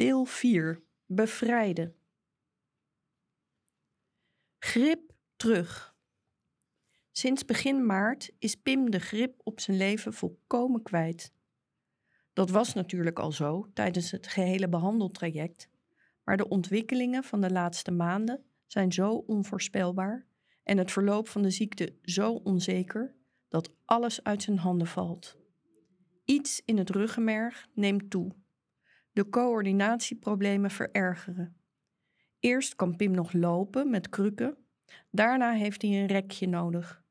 Deel 4. Bevrijden. Grip terug. Sinds begin maart is Pim de grip op zijn leven volkomen kwijt. Dat was natuurlijk al zo tijdens het gehele behandeltraject, maar de ontwikkelingen van de laatste maanden zijn zo onvoorspelbaar en het verloop van de ziekte zo onzeker dat alles uit zijn handen valt. Iets in het ruggenmerg neemt toe. De coördinatieproblemen verergeren. Eerst kan Pim nog lopen met krukken, daarna heeft hij een rekje nodig.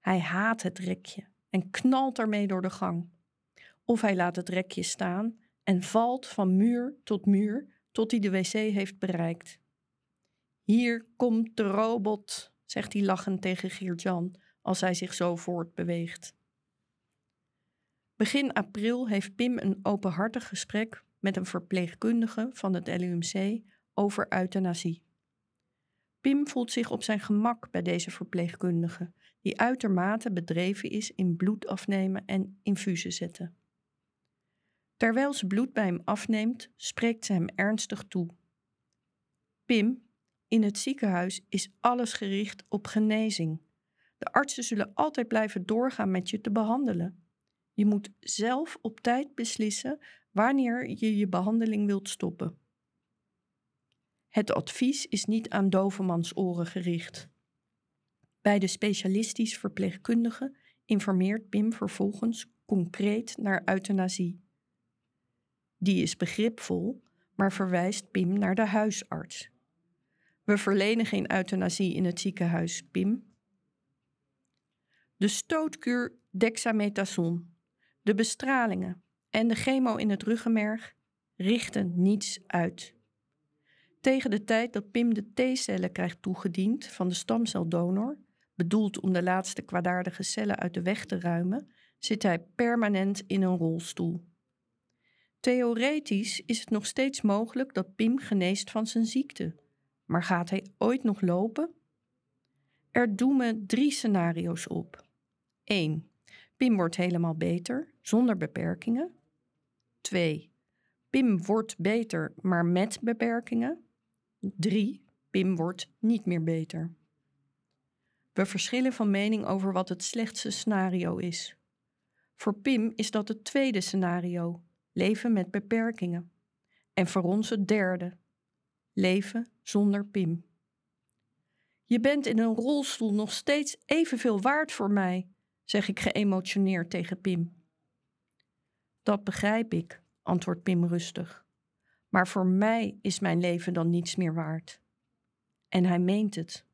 Hij haat het rekje en knalt ermee door de gang. Of hij laat het rekje staan en valt van muur tot muur tot hij de wc heeft bereikt. Hier komt de robot, zegt hij lachend tegen Geert-Jan als hij zich zo voortbeweegt. Begin april heeft Pim een openhartig gesprek met een verpleegkundige van het LUMC over euthanasie. Pim voelt zich op zijn gemak bij deze verpleegkundige, die uitermate bedreven is in bloed afnemen en infusen zetten. Terwijl ze bloed bij hem afneemt, spreekt ze hem ernstig toe. Pim, in het ziekenhuis is alles gericht op genezing. De artsen zullen altijd blijven doorgaan met je te behandelen. Je moet zelf op tijd beslissen wanneer je je behandeling wilt stoppen. Het advies is niet aan dovemans oren gericht. Bij de specialistisch verpleegkundige informeert Pim vervolgens concreet naar euthanasie. Die is begripvol, maar verwijst Pim naar de huisarts. We verlenen geen euthanasie in het ziekenhuis, Pim. De stootkuur dexamethason, de bestralingen en de chemo in het ruggenmerg richten niets uit. Tegen de tijd dat Pim de T-cellen krijgt toegediend van de stamceldonor, bedoeld om de laatste kwaadaardige cellen uit de weg te ruimen, zit hij permanent in een rolstoel. Theoretisch is het nog steeds mogelijk dat Pim geneest van zijn ziekte, maar gaat hij ooit nog lopen? Er doemen drie scenario's op. 1. Pim wordt helemaal beter, zonder beperkingen. 2. Pim wordt beter, maar met beperkingen. 3. Pim wordt niet meer beter. We verschillen van mening over wat het slechtste scenario is. Voor Pim is dat het tweede scenario, leven met beperkingen. En voor ons het derde, leven zonder Pim. Je bent in een rolstoel nog steeds evenveel waard voor mij, zeg ik geëmotioneerd tegen Pim. Dat begrijp ik, antwoordt Pim rustig. Maar voor mij is mijn leven dan niets meer waard. En hij meent het.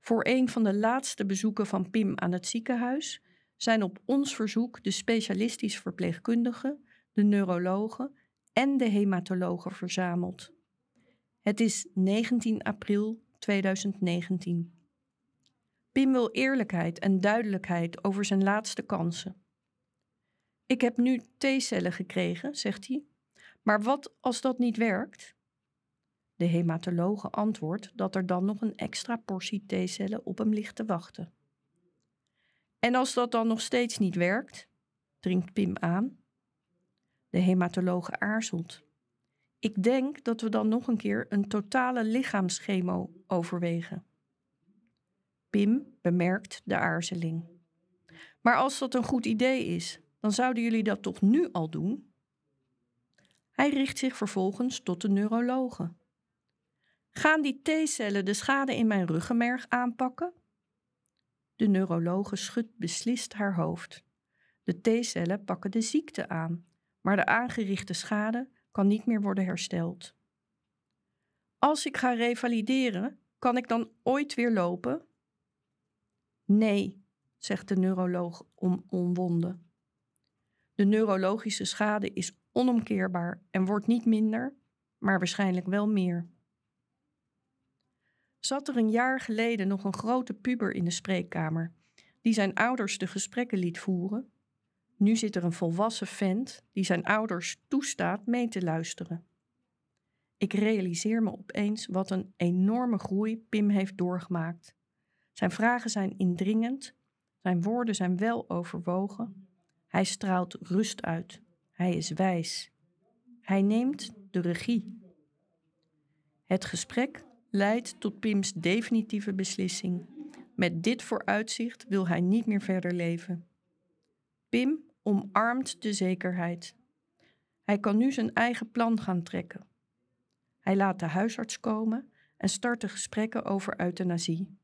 Voor een van de laatste bezoeken van Pim aan het ziekenhuis zijn op ons verzoek de specialistisch verpleegkundigen, de neurologen en de hematologen verzameld. Het is 19 april 2019. Pim wil eerlijkheid en duidelijkheid over zijn laatste kansen. Ik heb nu T-cellen gekregen, zegt hij. Maar wat als dat niet werkt? De hematologe antwoordt dat er dan nog een extra portie T-cellen op hem ligt te wachten. En als dat dan nog steeds niet werkt, dringt Pim aan. De hematologe aarzelt. Ik denk dat we dan nog een keer een totale lichaamschemo overwegen. Pim bemerkt de aarzeling. Maar als dat een goed idee is, dan zouden jullie dat toch nu al doen? Hij richt zich vervolgens tot de neurologen. Gaan die T-cellen de schade in mijn ruggenmerg aanpakken? De neurologe schudt beslist haar hoofd. De T-cellen pakken de ziekte aan, maar de aangerichte schade kan niet meer worden hersteld. Als ik ga revalideren, kan ik dan ooit weer lopen? Nee, zegt de neuroloog om omwonden. De neurologische schade is onomkeerbaar en wordt niet minder, maar waarschijnlijk wel meer. Zat er een jaar geleden nog een grote puber in de spreekkamer, die zijn ouders de gesprekken liet voeren? Nu zit er een volwassen vent die zijn ouders toestaat mee te luisteren. Ik realiseer me opeens wat een enorme groei Pim heeft doorgemaakt. Zijn vragen zijn indringend, zijn woorden zijn wel overwogen. Hij straalt rust uit. Hij is wijs. Hij neemt de regie. Het gesprek leidt tot Pims definitieve beslissing. Met dit vooruitzicht wil hij niet meer verder leven. Pim omarmt de zekerheid. Hij kan nu zijn eigen plan gaan trekken. Hij laat de huisarts komen en start de gesprekken over euthanasie.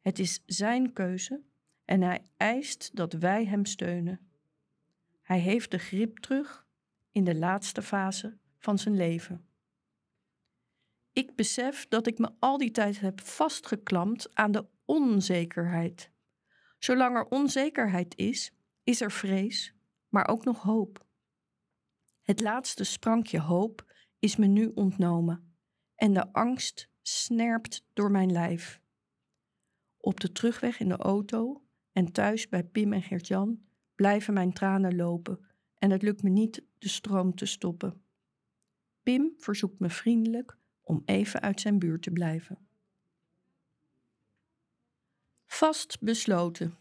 Het is zijn keuze en hij eist dat wij hem steunen. Hij heeft de grip terug in de laatste fase van zijn leven. Ik besef dat ik me al die tijd heb vastgeklampt aan de onzekerheid. Zolang er onzekerheid is, is er vrees, maar ook nog hoop. Het laatste sprankje hoop is me nu ontnomen en de angst snerpt door mijn lijf. Op de terugweg in de auto en thuis bij Pim en Geert-Jan blijven mijn tranen lopen en het lukt me niet de stroom te stoppen. Pim verzoekt me vriendelijk om even uit zijn buurt te blijven. Vast besloten.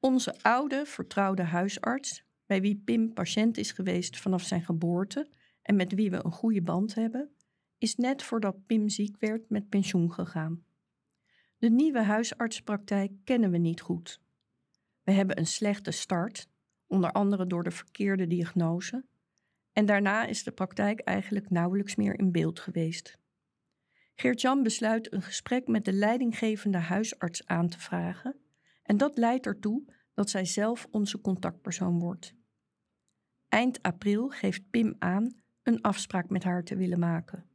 Onze oude, vertrouwde huisarts, bij wie Pim patiënt is geweest vanaf zijn geboorte en met wie we een goede band hebben, is net voordat Pim ziek werd met pensioen gegaan. De nieuwe huisartspraktijk kennen we niet goed. We hebben een slechte start, onder andere door de verkeerde diagnose, en daarna is de praktijk eigenlijk nauwelijks meer in beeld geweest. Geert-Jan besluit een gesprek met de leidinggevende huisarts aan te vragen, en dat leidt ertoe dat zij zelf onze contactpersoon wordt. Eind april geeft Pim aan een afspraak met haar te willen maken.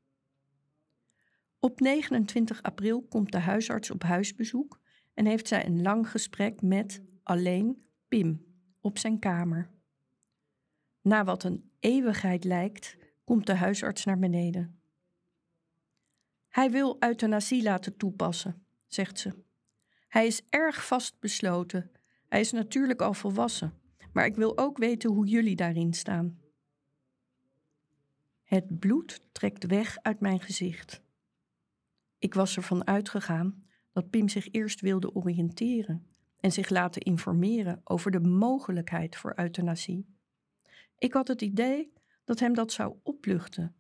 Op 29 april komt de huisarts op huisbezoek en heeft zij een lang gesprek met alleen Pim op zijn kamer. Na wat een eeuwigheid lijkt, komt de huisarts naar beneden. Hij wil euthanasie laten toepassen, zegt ze. Hij is erg vastbesloten. Hij is natuurlijk al volwassen, maar ik wil ook weten hoe jullie daarin staan. Het bloed trekt weg uit mijn gezicht. Ik was ervan uitgegaan dat Pim zich eerst wilde oriënteren en zich laten informeren over de mogelijkheid voor euthanasie. Ik had het idee dat hem dat zou opluchten,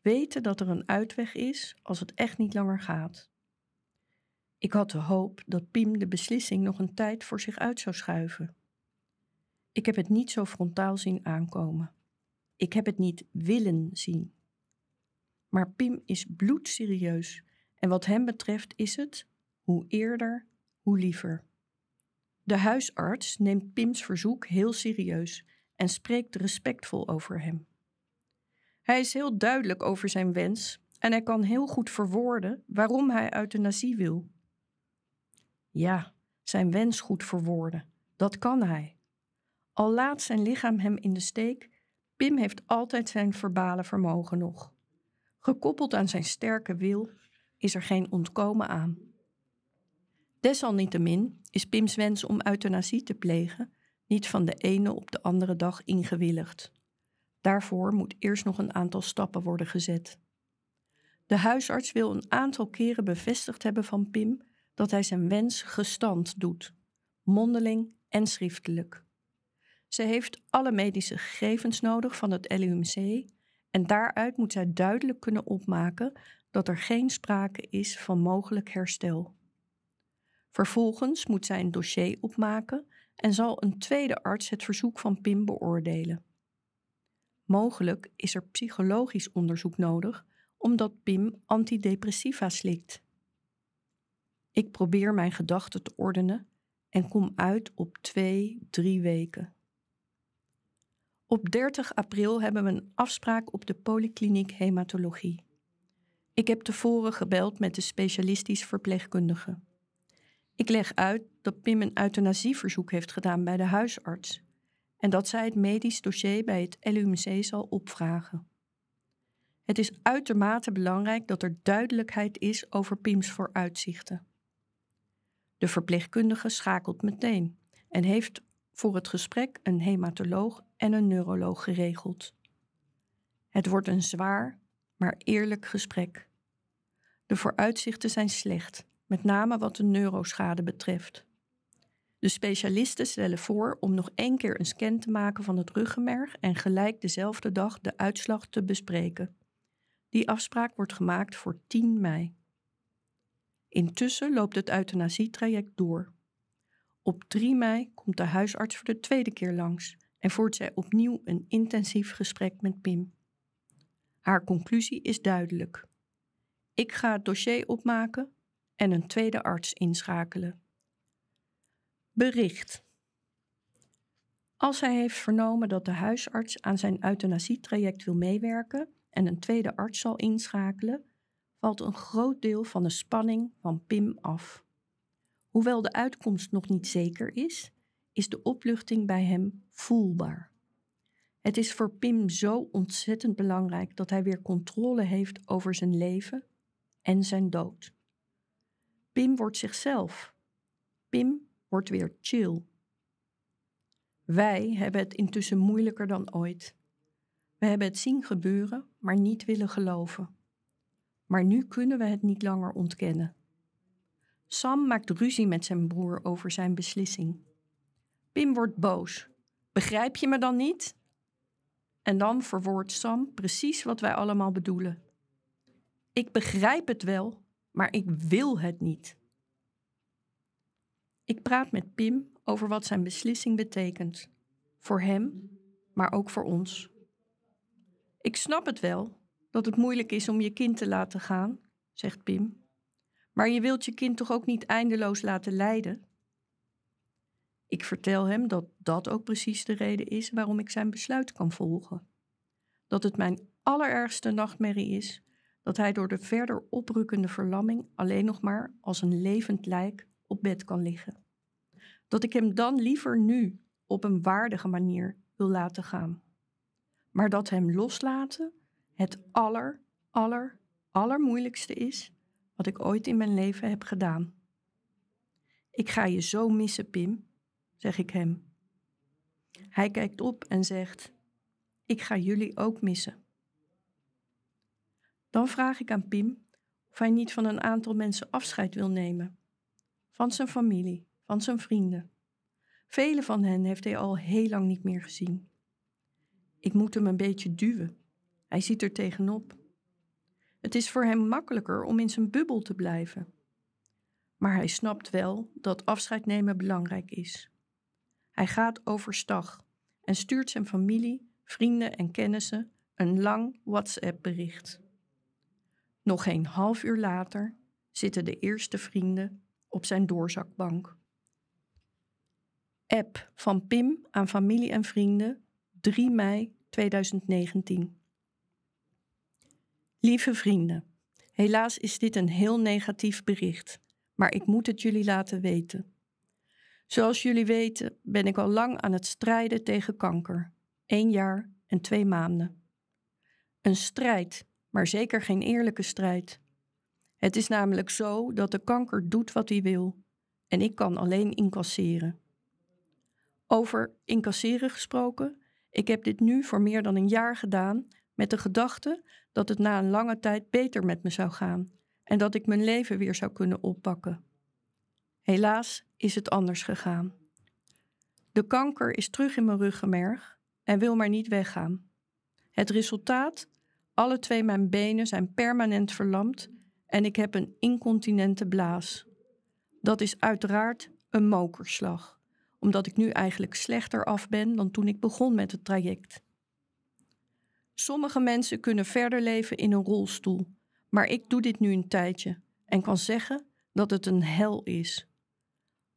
weten dat er een uitweg is als het echt niet langer gaat. Ik had de hoop dat Pim de beslissing nog een tijd voor zich uit zou schuiven. Ik heb het niet zo frontaal zien aankomen. Ik heb het niet willen zien. Maar Pim is bloedserieus en wat hem betreft is het, hoe eerder, hoe liever. De huisarts neemt Pims verzoek heel serieus en spreekt respectvol over hem. Hij is heel duidelijk over zijn wens en hij kan heel goed verwoorden waarom hij euthanasie wil. Ja, zijn wens goed verwoorden, dat kan hij. Al laat zijn lichaam hem in de steek, Pim heeft altijd zijn verbale vermogen nog. Gekoppeld aan zijn sterke wil is er geen ontkomen aan. Desalniettemin is Pims wens om euthanasie te plegen niet van de ene op de andere dag ingewilligd. Daarvoor moet eerst nog een aantal stappen worden gezet. De huisarts wil een aantal keren bevestigd hebben van Pim dat hij zijn wens gestand doet, mondeling en schriftelijk. Ze heeft alle medische gegevens nodig van het LUMC en daaruit moet zij duidelijk kunnen opmaken dat er geen sprake is van mogelijk herstel. Vervolgens moet zij een dossier opmaken en zal een tweede arts het verzoek van Pim beoordelen. Mogelijk is er psychologisch onderzoek nodig omdat Pim antidepressiva slikt. Ik probeer mijn gedachten te ordenen en kom uit op twee, drie weken. Op 30 april hebben we een afspraak op de polykliniek hematologie. Ik heb tevoren gebeld met de specialistisch verpleegkundige. Ik leg uit dat Pim een euthanasieverzoek heeft gedaan bij de huisarts en dat zij het medisch dossier bij het LUMC zal opvragen. Het is uitermate belangrijk dat er duidelijkheid is over Pims vooruitzichten. De verpleegkundige schakelt meteen en heeft voor het gesprek een hematoloog en een neuroloog geregeld. Het wordt een zwaar, maar eerlijk gesprek. De vooruitzichten zijn slecht met name wat de neuroschade betreft. De specialisten stellen voor om nog één keer een scan te maken van het ruggenmerg en gelijk dezelfde dag de uitslag te bespreken. Die afspraak wordt gemaakt voor 10 mei. Intussen loopt het euthanasietraject door. Op 3 mei komt de huisarts voor de tweede keer langs en voert zij opnieuw een intensief gesprek met Pim. Haar conclusie is duidelijk. Ik ga het dossier opmaken en een tweede arts inschakelen. Bericht. Als hij heeft vernomen dat de huisarts aan zijn euthanasietraject wil meewerken en een tweede arts zal inschakelen, valt een groot deel van de spanning van Pim af. Hoewel de uitkomst nog niet zeker is, is de opluchting bij hem voelbaar. Het is voor Pim zo ontzettend belangrijk dat hij weer controle heeft over zijn leven en zijn dood. Pim wordt zichzelf. Pim wordt weer chill. Wij hebben het intussen moeilijker dan ooit. We hebben het zien gebeuren, maar niet willen geloven. Maar nu kunnen we het niet langer ontkennen. Sam maakt ruzie met zijn broer over zijn beslissing. Pim wordt boos. Begrijp je me dan niet? En dan verwoordt Sam precies wat wij allemaal bedoelen. Ik begrijp het wel, maar ik wil het niet. Ik praat met Pim over wat zijn beslissing betekent. Voor hem, maar ook voor ons. Ik snap het wel dat het moeilijk is om je kind te laten gaan, zegt Pim. Maar je wilt je kind toch ook niet eindeloos laten lijden? Ik vertel hem dat dat ook precies de reden is waarom ik zijn besluit kan volgen. Dat het mijn allerergste nachtmerrie is dat hij door de verder oprukkende verlamming alleen nog maar als een levend lijk op bed kan liggen. Dat ik hem dan liever nu op een waardige manier wil laten gaan. Maar dat hem loslaten het aller, aller, allermoeilijkste is wat ik ooit in mijn leven heb gedaan. Ik ga je zo missen, Pim, zeg ik hem. Hij kijkt op en zegt: Ik ga jullie ook missen. Dan vraag ik aan Pim of hij niet van een aantal mensen afscheid wil nemen. Van zijn familie, van zijn vrienden. Vele van hen heeft hij al heel lang niet meer gezien. Ik moet hem een beetje duwen. Hij ziet er tegenop. Het is voor hem makkelijker om in zijn bubbel te blijven. Maar hij snapt wel dat afscheid nemen belangrijk is. Hij gaat overstag en stuurt zijn familie, vrienden en kennissen een lang WhatsApp-bericht. Nog geen half uur later zitten de eerste vrienden op zijn doorzakbank. App van Pim aan familie en vrienden 3 mei 2019. Lieve vrienden, helaas is dit een heel negatief bericht, maar ik moet het jullie laten weten. Zoals jullie weten ben ik al lang aan het strijden tegen kanker. Eén jaar en twee maanden. Een strijd, maar zeker geen eerlijke strijd. Het is namelijk zo dat de kanker doet wat hij wil en ik kan alleen incasseren. Over incasseren gesproken, ik heb dit nu voor meer dan een jaar gedaan met de gedachte dat het na een lange tijd beter met me zou gaan en dat ik mijn leven weer zou kunnen oppakken. Helaas is het anders gegaan. De kanker is terug in mijn ruggenmerg en wil maar niet weggaan. Het resultaat? Alle twee mijn benen zijn permanent verlamd en ik heb een incontinente blaas. Dat is uiteraard een mokerslag, omdat ik nu eigenlijk slechter af ben dan toen ik begon met het traject. Sommige mensen kunnen verder leven in een rolstoel, maar ik doe dit nu een tijdje en kan zeggen dat het een hel is.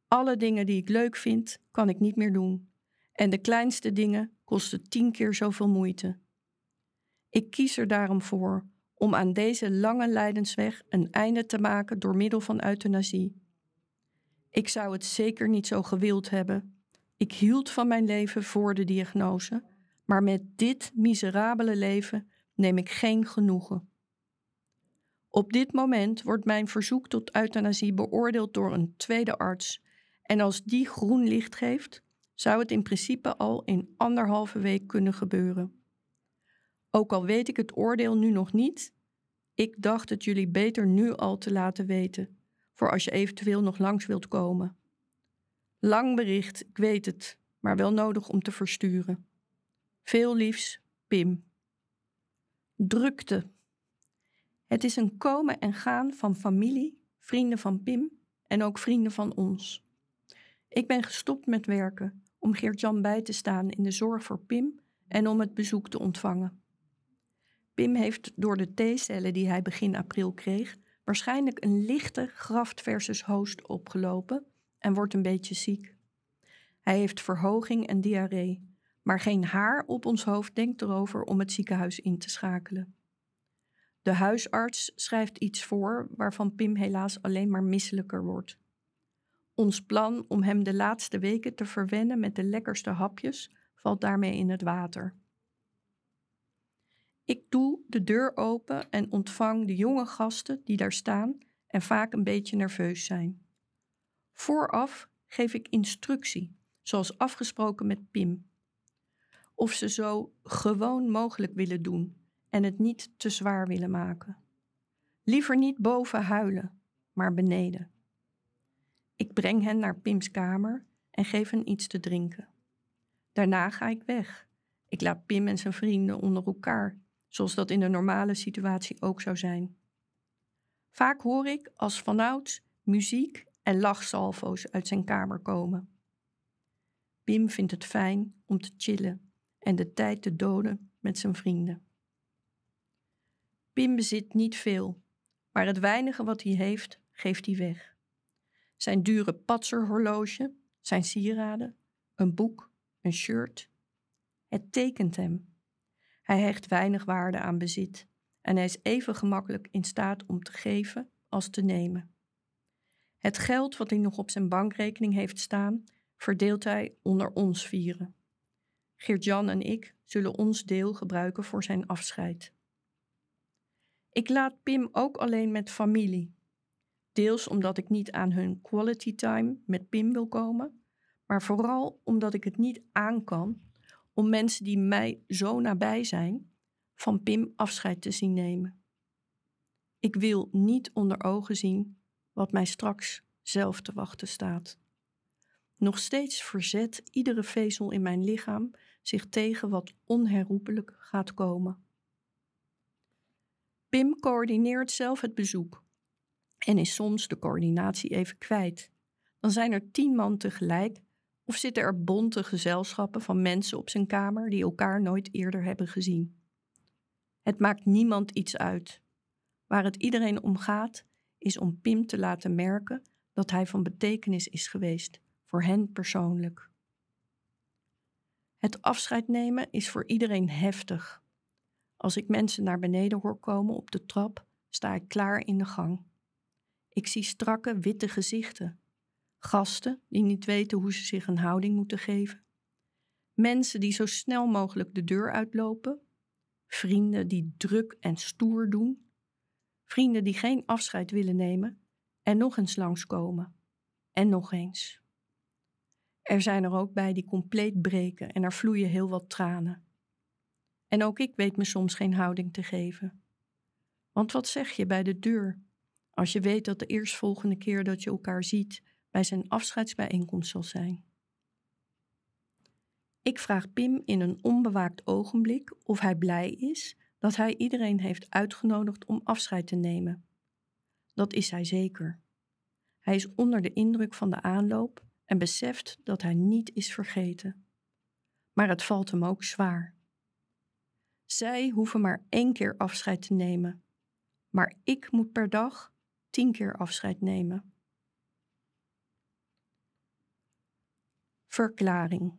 Alle dingen die ik leuk vind, kan ik niet meer doen. En de kleinste dingen kosten tien keer zoveel moeite. Ik kies er daarom voor om aan deze lange lijdensweg een einde te maken door middel van euthanasie. Ik zou het zeker niet zo gewild hebben. Ik hield van mijn leven voor de diagnose maar met dit miserabele leven neem ik geen genoegen. Op dit moment wordt mijn verzoek tot euthanasie beoordeeld door een tweede arts en als die groen licht geeft, zou het in principe al in anderhalve week kunnen gebeuren. Ook al weet ik het oordeel nu nog niet, ik dacht het jullie beter nu al te laten weten, voor als je eventueel nog langs wilt komen. Lang bericht, ik weet het, maar wel nodig om te versturen. Veel liefs, Pim. Drukte. Het is een komen en gaan van familie, vrienden van Pim en ook vrienden van ons. Ik ben gestopt met werken om Geert-Jan bij te staan in de zorg voor Pim en om het bezoek te ontvangen. Pim heeft door de T-cellen die hij begin april kreeg, waarschijnlijk een lichte graft versus host opgelopen en wordt een beetje ziek. Hij heeft verhoging en diarree, maar geen haar op ons hoofd denkt erover om het ziekenhuis in te schakelen. De huisarts schrijft iets voor waarvan Pim helaas alleen maar misselijker wordt. Ons plan om hem de laatste weken te verwennen met de lekkerste hapjes valt daarmee in het water. Ik doe de deur open en ontvang de jonge gasten die daar staan en vaak een beetje nerveus zijn. Vooraf geef ik instructie, zoals afgesproken met Pim. Of ze zo gewoon mogelijk willen doen en het niet te zwaar willen maken. Liever niet boven huilen, maar beneden. Ik breng hen naar Pims kamer en geef hen iets te drinken. Daarna ga ik weg. Ik laat Pim en zijn vrienden onder elkaar, zoals dat in de normale situatie ook zou zijn. Vaak hoor ik als vanouds muziek en lachsalvo's uit zijn kamer komen. Pim vindt het fijn om te chillen en de tijd te doden met zijn vrienden. Pim bezit niet veel, maar het weinige wat hij heeft, geeft hij weg. Zijn dure patserhorloge, zijn sieraden, een boek, een shirt. Het tekent hem. Hij hecht weinig waarde aan bezit en hij is even gemakkelijk in staat om te geven als te nemen. Het geld wat hij nog op zijn bankrekening heeft staan, verdeelt hij onder ons vieren. Geert-Jan en ik zullen ons deel gebruiken voor zijn afscheid. Ik laat Pim ook alleen met familie. Deels omdat ik niet aan hun quality time met Pim wil komen, maar vooral omdat ik het niet aan kan om mensen die mij zo nabij zijn, van Pim afscheid te zien nemen. Ik wil niet onder ogen zien wat mij straks zelf te wachten staat. Nog steeds verzet iedere vezel in mijn lichaam zich tegen wat onherroepelijk gaat komen. Pim coördineert zelf het bezoek en is soms de coördinatie even kwijt. Dan zijn er tien man tegelijk of zitten er bonte gezelschappen van mensen op zijn kamer die elkaar nooit eerder hebben gezien. Het maakt niemand iets uit. Waar het iedereen om gaat, is om Pim te laten merken dat hij van betekenis is geweest, voor hen persoonlijk. Het afscheid nemen is voor iedereen heftig. Als ik mensen naar beneden hoor komen op de trap, sta ik klaar in de gang. Ik zie strakke, witte gezichten. Gasten die niet weten hoe ze zich een houding moeten geven. Mensen die zo snel mogelijk de deur uitlopen. Vrienden die druk en stoer doen. Vrienden die geen afscheid willen nemen en nog eens langskomen. En nog eens. Er zijn er ook bij die compleet breken en er vloeien heel wat tranen. En ook ik weet me soms geen houding te geven. Want wat zeg je bij de deur als je weet dat de eerstvolgende keer dat je elkaar ziet bij zijn afscheidsbijeenkomst zal zijn? Ik vraag Pim in een onbewaakt ogenblik of hij blij is dat hij iedereen heeft uitgenodigd om afscheid te nemen. Dat is hij zeker. Hij is onder de indruk van de aanloop en beseft dat hij niet is vergeten. Maar het valt hem ook zwaar. Zij hoeven maar één keer afscheid te nemen, maar ik moet per dag tien keer afscheid nemen. Verklaring.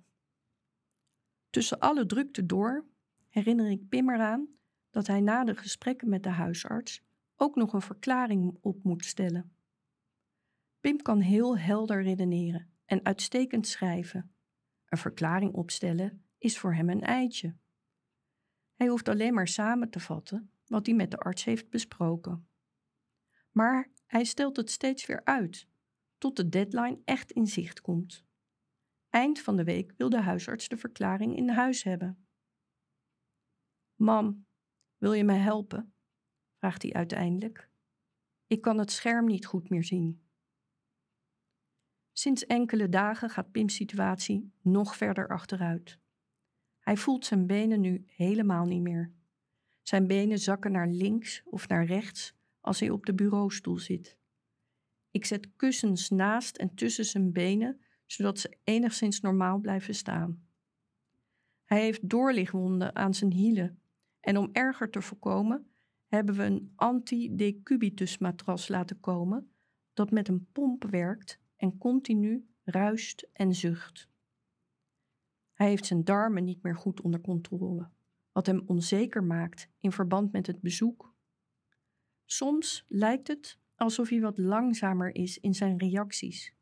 Tussen alle drukte door herinner ik Pim eraan dat hij na de gesprekken met de huisarts ook nog een verklaring op moet stellen. Pim kan heel helder redeneren en uitstekend schrijven. Een verklaring opstellen is voor hem een eitje. Hij hoeft alleen maar samen te vatten wat hij met de arts heeft besproken. Maar hij stelt het steeds weer uit, tot de deadline echt in zicht komt. Eind van de week wil de huisarts de verklaring in huis hebben. Mam, wil je mij helpen? vraagt hij uiteindelijk. Ik kan het scherm niet goed meer zien. Sinds enkele dagen gaat Pim's situatie nog verder achteruit. Hij voelt zijn benen nu helemaal niet meer. Zijn benen zakken naar links of naar rechts als hij op de bureaustoel zit. Ik zet kussens naast en tussen zijn benen, zodat ze enigszins normaal blijven staan. Hij heeft doorligwonden aan zijn hielen en om erger te voorkomen hebben we een anti-decubitus matras laten komen dat met een pomp werkt en continu ruist en zucht. Hij heeft zijn darmen niet meer goed onder controle, wat hem onzeker maakt in verband met het bezoek. Soms lijkt het alsof hij wat langzamer is in zijn reacties.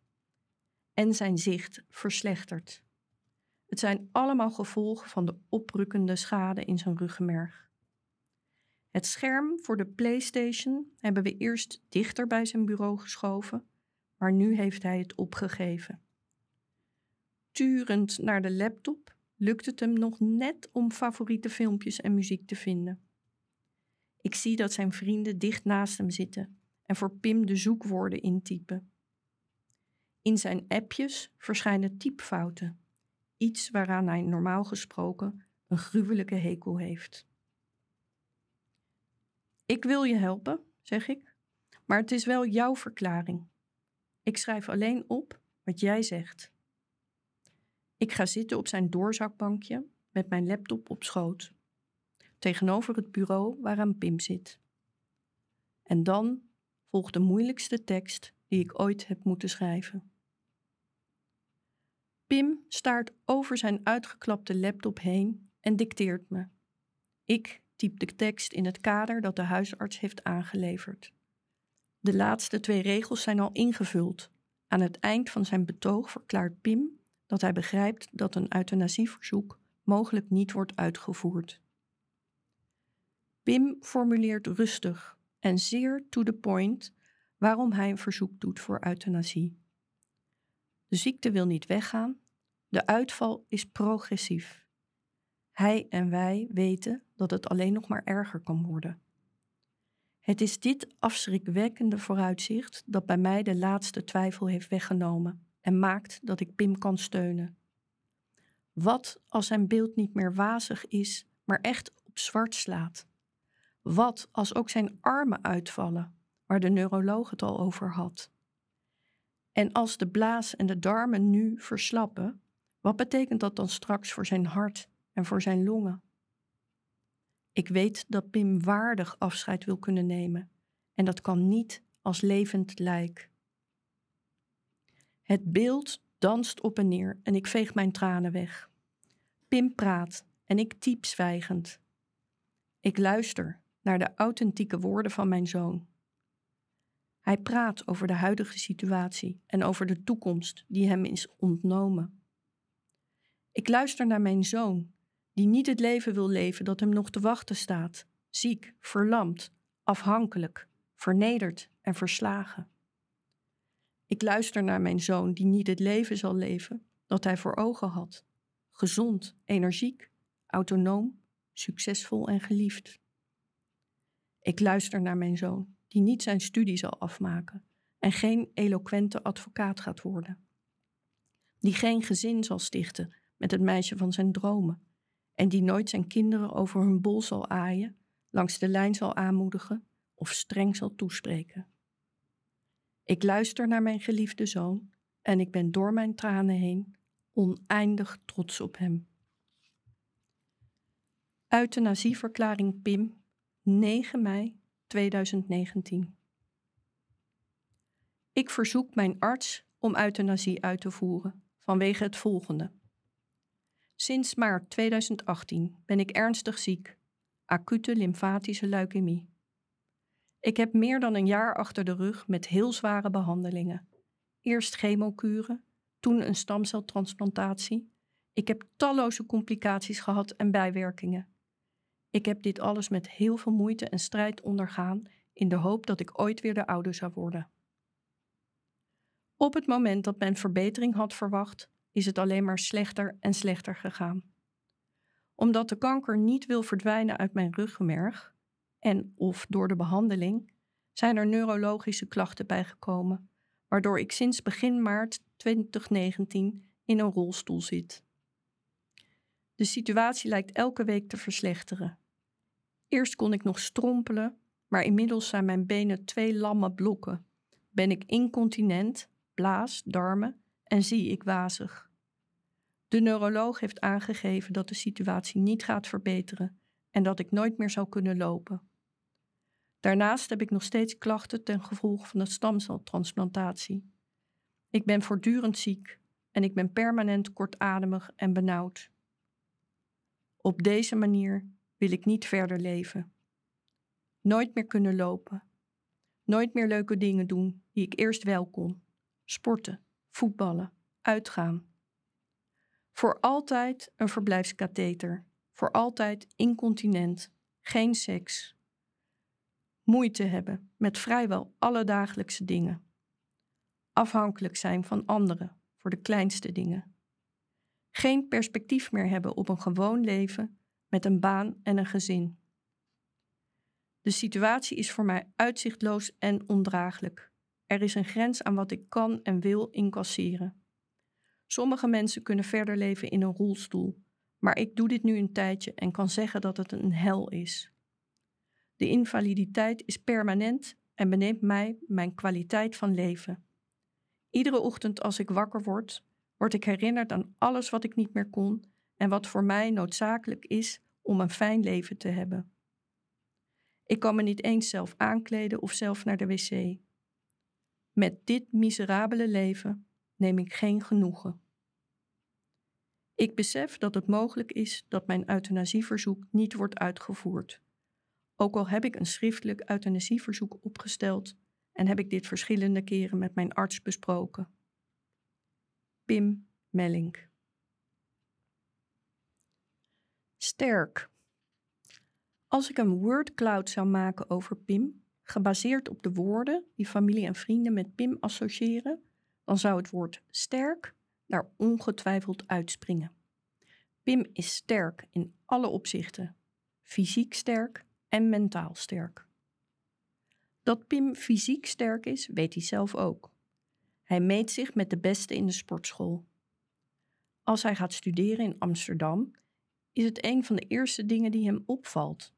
En zijn zicht verslechtert. Het zijn allemaal gevolgen van de oprukkende schade in zijn ruggenmerg. Het scherm voor de PlayStation hebben we eerst dichter bij zijn bureau geschoven, maar nu heeft hij het opgegeven. Turend naar de laptop lukt het hem nog net om favoriete filmpjes en muziek te vinden. Ik zie dat zijn vrienden dicht naast hem zitten en voor Pim de zoekwoorden intypen. In zijn appjes verschijnen typfouten, iets waaraan hij normaal gesproken een gruwelijke hekel heeft. Ik wil je helpen, zeg ik, maar het is wel jouw verklaring. Ik schrijf alleen op wat jij zegt. Ik ga zitten op zijn doorzakbankje met mijn laptop op schoot, tegenover het bureau waaraan Pim zit. En dan volgt de moeilijkste tekst die ik ooit heb moeten schrijven. Pim staart over zijn uitgeklapte laptop heen en dicteert me. Ik typ de tekst in het kader dat de huisarts heeft aangeleverd. De laatste twee regels zijn al ingevuld. Aan het eind van zijn betoog verklaart Pim dat hij begrijpt dat een euthanasieverzoek mogelijk niet wordt uitgevoerd. Pim formuleert rustig en zeer to the point waarom hij een verzoek doet voor euthanasie. De ziekte wil niet weggaan, de uitval is progressief. Hij en wij weten dat het alleen nog maar erger kan worden. Het is dit afschrikwekkende vooruitzicht dat bij mij de laatste twijfel heeft weggenomen en maakt dat ik Pim kan steunen. Wat als zijn beeld niet meer wazig is, maar echt op zwart slaat? Wat als ook zijn armen uitvallen, waar de neuroloog het al over had? En als de blaas en de darmen nu verslappen, wat betekent dat dan straks voor zijn hart en voor zijn longen? Ik weet dat Pim waardig afscheid wil kunnen nemen en dat kan niet als levend lijk. Het beeld danst op en neer en ik veeg mijn tranen weg. Pim praat en ik typ zwijgend. Ik luister naar de authentieke woorden van mijn zoon. Hij praat over de huidige situatie en over de toekomst die hem is ontnomen. Ik luister naar mijn zoon, die niet het leven wil leven dat hem nog te wachten staat, ziek, verlamd, afhankelijk, vernederd en verslagen. Ik luister naar mijn zoon die niet het leven zal leven dat hij voor ogen had, gezond, energiek, autonoom, succesvol en geliefd. Ik luister naar mijn zoon die niet zijn studie zal afmaken en geen eloquente advocaat gaat worden. Die geen gezin zal stichten met het meisje van zijn dromen en die nooit zijn kinderen over hun bol zal aaien, langs de lijn zal aanmoedigen of streng zal toespreken. Ik luister naar mijn geliefde zoon en ik ben door mijn tranen heen oneindig trots op hem. Euthanasieverklaring PIM, 9 mei 2019. Ik verzoek mijn arts om euthanasie uit te voeren vanwege het volgende. Sinds maart 2018 ben ik ernstig ziek, acute lymfatische leukemie. Ik heb meer dan een jaar achter de rug met heel zware behandelingen. Eerst chemokuren, toen een stamceltransplantatie. Ik heb talloze complicaties gehad en bijwerkingen. Ik heb dit alles met heel veel moeite en strijd ondergaan in de hoop dat ik ooit weer de oude zou worden. Op het moment dat men verbetering had verwacht, is het alleen maar slechter en slechter gegaan. Omdat de kanker niet wil verdwijnen uit mijn ruggenmerg en of door de behandeling, zijn er neurologische klachten bijgekomen, waardoor ik sinds begin maart 2019 in een rolstoel zit. De situatie lijkt elke week te verslechteren. Eerst kon ik nog strompelen, maar inmiddels zijn mijn benen twee lamme blokken. Ben ik incontinent, blaas, darmen en zie ik wazig. De neuroloog heeft aangegeven dat de situatie niet gaat verbeteren en dat ik nooit meer zal kunnen lopen. Daarnaast heb ik nog steeds klachten ten gevolge van de stamceltransplantatie. Ik ben voortdurend ziek en ik ben permanent kortademig en benauwd. Op deze manier wil ik niet verder leven. Nooit meer kunnen lopen. Nooit meer leuke dingen doen die ik eerst wel kon. Sporten, voetballen, uitgaan. Voor altijd een verblijfskatheter. Voor altijd incontinent. Geen seks. Moeite hebben met vrijwel alle dagelijkse dingen. Afhankelijk zijn van anderen voor de kleinste dingen. Geen perspectief meer hebben op een gewoon leven met een baan en een gezin. De situatie is voor mij uitzichtloos en ondraaglijk. Er is een grens aan wat ik kan en wil incasseren. Sommige mensen kunnen verder leven in een rolstoel, maar ik doe dit nu een tijdje en kan zeggen dat het een hel is. De invaliditeit is permanent en beneemt mij mijn kwaliteit van leven. Iedere ochtend als ik wakker word, word ik herinnerd aan alles wat ik niet meer kon en wat voor mij noodzakelijk is om een fijn leven te hebben. Ik kan me niet eens zelf aankleden of zelf naar de wc. Met dit miserabele leven neem ik geen genoegen. Ik besef dat het mogelijk is dat mijn euthanasieverzoek niet wordt uitgevoerd. Ook al heb ik een schriftelijk euthanasieverzoek opgesteld en heb ik dit verschillende keren met mijn arts besproken. Pim Mellink. Sterk. Als ik een wordcloud zou maken over Pim, gebaseerd op de woorden die familie en vrienden met Pim associëren, dan zou het woord sterk daar ongetwijfeld uitspringen. Pim is sterk in alle opzichten, fysiek sterk en mentaal sterk. Dat Pim fysiek sterk is, weet hij zelf ook. Hij meet zich met de beste in de sportschool. Als hij gaat studeren in Amsterdam, is het een van de eerste dingen die hem opvalt.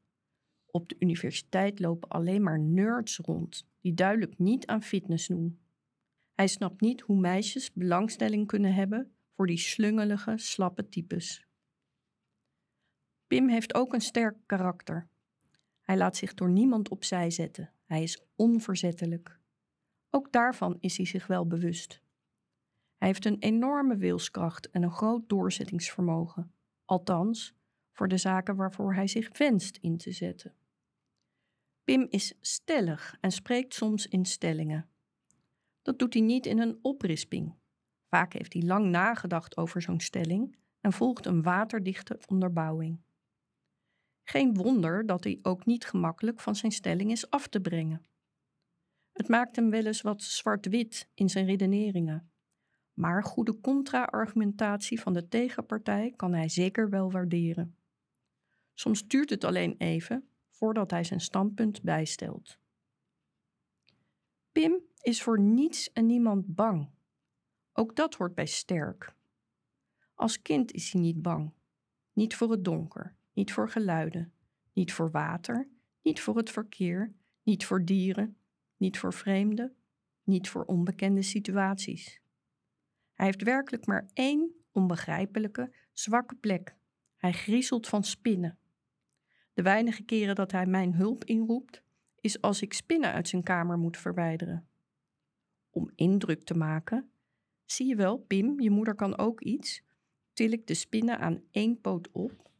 Op de universiteit lopen alleen maar nerds rond, die duidelijk niet aan fitness doen. Hij snapt niet hoe meisjes belangstelling kunnen hebben voor die slungelige, slappe types. Pim heeft ook een sterk karakter. Hij laat zich door niemand opzij zetten. Hij is onverzettelijk. Ook daarvan is hij zich wel bewust. Hij heeft een enorme wilskracht en een groot doorzettingsvermogen, althans voor de zaken waarvoor hij zich wenst in te zetten. Pim is stellig en spreekt soms in stellingen. Dat doet hij niet in een oprisping. Vaak heeft hij lang nagedacht over zo'n stelling en volgt een waterdichte onderbouwing. Geen wonder dat hij ook niet gemakkelijk van zijn stelling is af te brengen. Het maakt hem wel eens wat zwart-wit in zijn redeneringen. Maar goede contra-argumentatie van de tegenpartij kan hij zeker wel waarderen. Soms duurt het alleen even voordat hij zijn standpunt bijstelt. Pim is voor niets en niemand bang. Ook dat hoort bij sterk. Als kind is hij niet bang. Niet voor het donker, niet voor geluiden, niet voor water, niet voor het verkeer, niet voor dieren, niet voor vreemden, niet voor onbekende situaties. Hij heeft werkelijk maar één onbegrijpelijke, zwakke plek. Hij griezelt van spinnen. De weinige keren dat hij mijn hulp inroept, is als ik spinnen uit zijn kamer moet verwijderen. Om indruk te maken, zie je wel, Pim, je moeder kan ook iets, til ik de spinnen aan één poot op,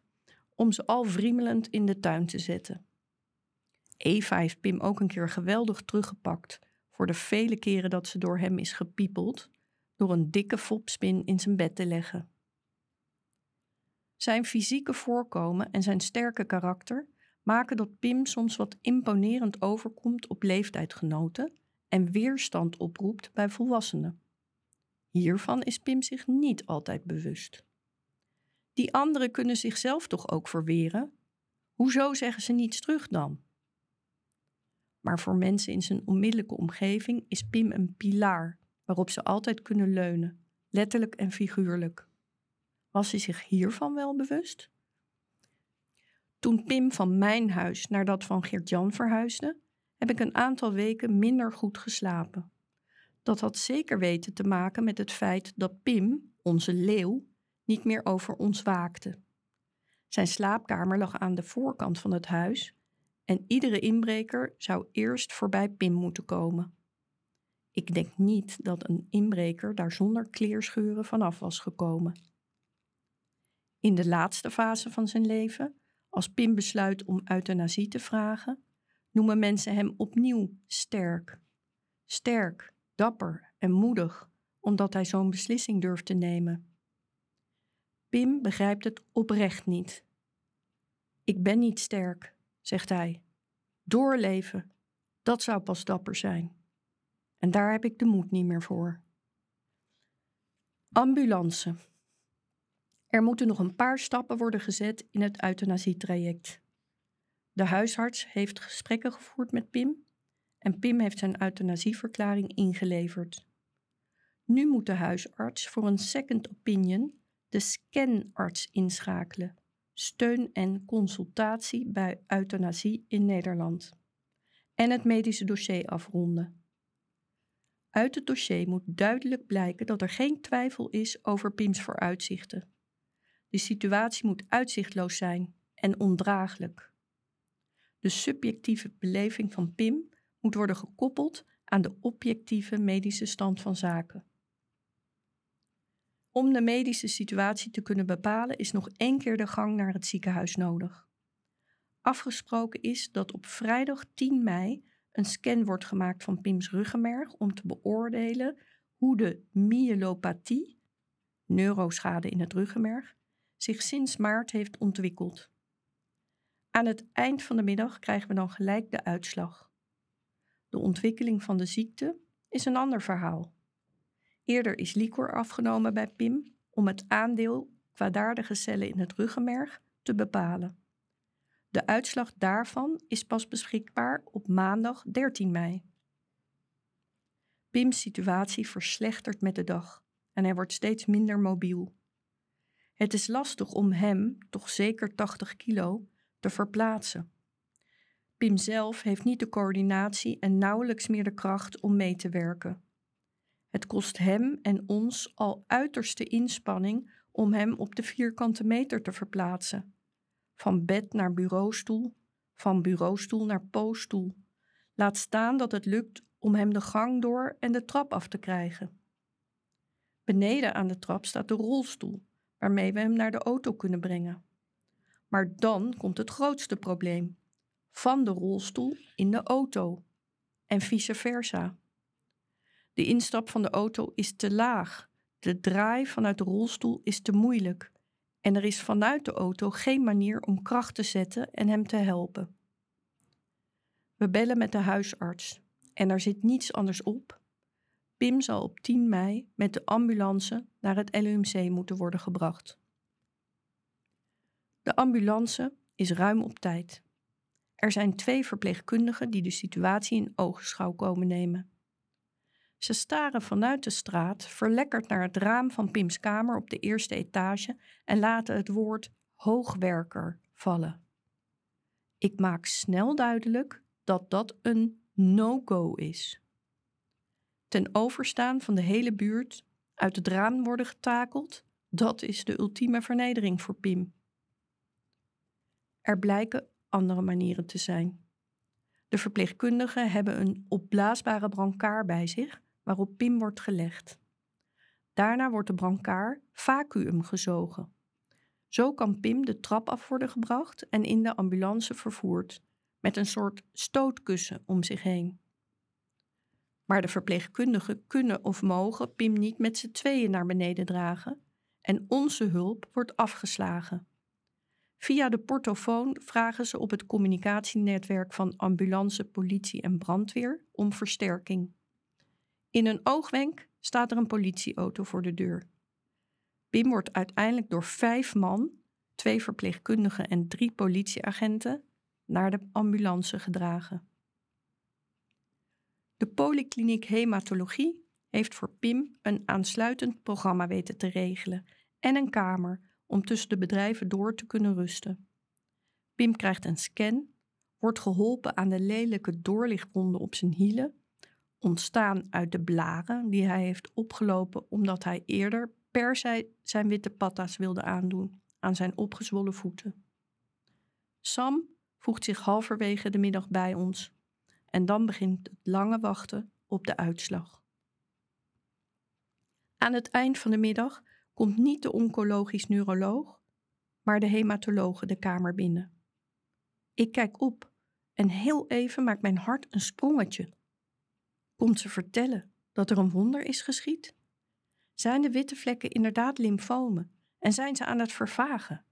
om ze al vriemelend in de tuin te zetten. Eva heeft Pim ook een keer geweldig teruggepakt voor de vele keren dat ze door hem is gepiepeld, door een dikke fopspin in zijn bed te leggen. Zijn fysieke voorkomen en zijn sterke karakter maken dat Pim soms wat imponerend overkomt op leeftijdgenoten en weerstand oproept bij volwassenen. Hiervan is Pim zich niet altijd bewust. Die anderen kunnen zichzelf toch ook verweren? Hoezo zeggen ze niets terug dan? Maar voor mensen in zijn onmiddellijke omgeving is Pim een pilaar waarop ze altijd kunnen leunen, letterlijk en figuurlijk. Was hij zich hiervan wel bewust? Toen Pim van mijn huis naar dat van Geert-Jan verhuisde, heb ik een aantal weken minder goed geslapen. Dat had zeker weten te maken met het feit dat Pim, onze leeuw, niet meer over ons waakte. Zijn slaapkamer lag aan de voorkant van het huis en iedere inbreker zou eerst voorbij Pim moeten komen. Ik denk niet dat een inbreker daar zonder kleerscheuren vanaf was gekomen. In de laatste fase van zijn leven, als Pim besluit om euthanasie te vragen, noemen mensen hem opnieuw sterk. Sterk, dapper en moedig, omdat hij zo'n beslissing durft te nemen. Pim begrijpt het oprecht niet. Ik ben niet sterk, zegt hij. Doorleven, dat zou pas dapper zijn. En daar heb ik de moed niet meer voor. Ambulance. Er moeten nog een paar stappen worden gezet in het euthanasietraject. De huisarts heeft gesprekken gevoerd met Pim en Pim heeft zijn euthanasieverklaring ingeleverd. Nu moet de huisarts voor een second opinion de scanarts inschakelen. Steun en consultatie bij euthanasie in Nederland. En het medische dossier afronden. Uit het dossier moet duidelijk blijken dat er geen twijfel is over Pims vooruitzichten. De situatie moet uitzichtloos zijn en ondraaglijk. De subjectieve beleving van Pim moet worden gekoppeld aan de objectieve medische stand van zaken. Om de medische situatie te kunnen bepalen is nog één keer de gang naar het ziekenhuis nodig. Afgesproken is dat op vrijdag 10 mei een scan wordt gemaakt van Pims ruggenmerg om te beoordelen hoe de myelopathie, neuroschade in het ruggenmerg, zich sinds maart heeft ontwikkeld. Aan het eind van de middag krijgen we dan gelijk de uitslag. De ontwikkeling van de ziekte is een ander verhaal. Eerder is licor afgenomen bij PIM om het aandeel kwaadaardige cellen in het ruggenmerg te bepalen. De uitslag daarvan is pas beschikbaar op maandag 13 mei. Pim's situatie verslechtert met de dag en hij wordt steeds minder mobiel. Het is lastig om hem, toch zeker 80 kilo, te verplaatsen. Pim zelf heeft niet de coördinatie en nauwelijks meer de kracht om mee te werken. Het kost hem en ons al uiterste inspanning om hem op de vierkante meter te verplaatsen. Van bed naar bureaustoel, van bureaustoel naar poosstoel. Laat staan dat het lukt om hem de gang door en de trap af te krijgen. Beneden aan de trap staat de rolstoel, waarmee we hem naar de auto kunnen brengen. Maar dan komt het grootste probleem: van de rolstoel in de auto en vice versa. De instap van de auto is te laag, de draai vanuit de rolstoel is te moeilijk en er is vanuit de auto geen manier om kracht te zetten en hem te helpen. We bellen met de huisarts en er zit niets anders op. Pim zal op 10 mei met de ambulance naar het LUMC moeten worden gebracht. De ambulance is ruim op tijd. Er zijn twee verpleegkundigen die de situatie in oogschouw komen nemen. Ze staren vanuit de straat verlekkerd naar het raam van Pims kamer op de eerste etage en laten het woord hoogwerker vallen. Ik maak snel duidelijk dat dat een no-go is. Ten overstaan van de hele buurt uit het raam worden getakeld, dat is de ultieme vernedering voor Pim. Er blijken andere manieren te zijn. De verpleegkundigen hebben een opblaasbare brancard bij zich waarop Pim wordt gelegd. Daarna wordt de brancard vacuüm gezogen. Zo kan Pim de trap af worden gebracht en in de ambulance vervoerd, met een soort stootkussen om zich heen. Maar de verpleegkundigen kunnen of mogen Pim niet met z'n tweeën naar beneden dragen en onze hulp wordt afgeslagen. Via de portofoon vragen ze op het communicatienetwerk van ambulance, politie en brandweer om versterking. In een oogwenk staat er een politieauto voor de deur. Pim wordt uiteindelijk door vijf man, twee verpleegkundigen en drie politieagenten, naar de ambulance gedragen. De polykliniek hematologie heeft voor Pim een aansluitend programma weten te regelen en een kamer om tussen de bedrijven door te kunnen rusten. Pim krijgt een scan, wordt geholpen aan de lelijke doorlichtwonden op zijn hielen, ontstaan uit de blaren die hij heeft opgelopen omdat hij eerder per se zijn witte patta's wilde aandoen aan zijn opgezwollen voeten. Sam voegt zich halverwege de middag bij ons en dan begint het lange wachten op de uitslag. Aan het eind van de middag komt niet de oncologisch neuroloog, maar de hematologe de kamer binnen. Ik kijk op en heel even maakt mijn hart een sprongetje. Komt ze vertellen dat er een wonder is geschied? Zijn de witte vlekken inderdaad lymfomen en zijn ze aan het vervagen?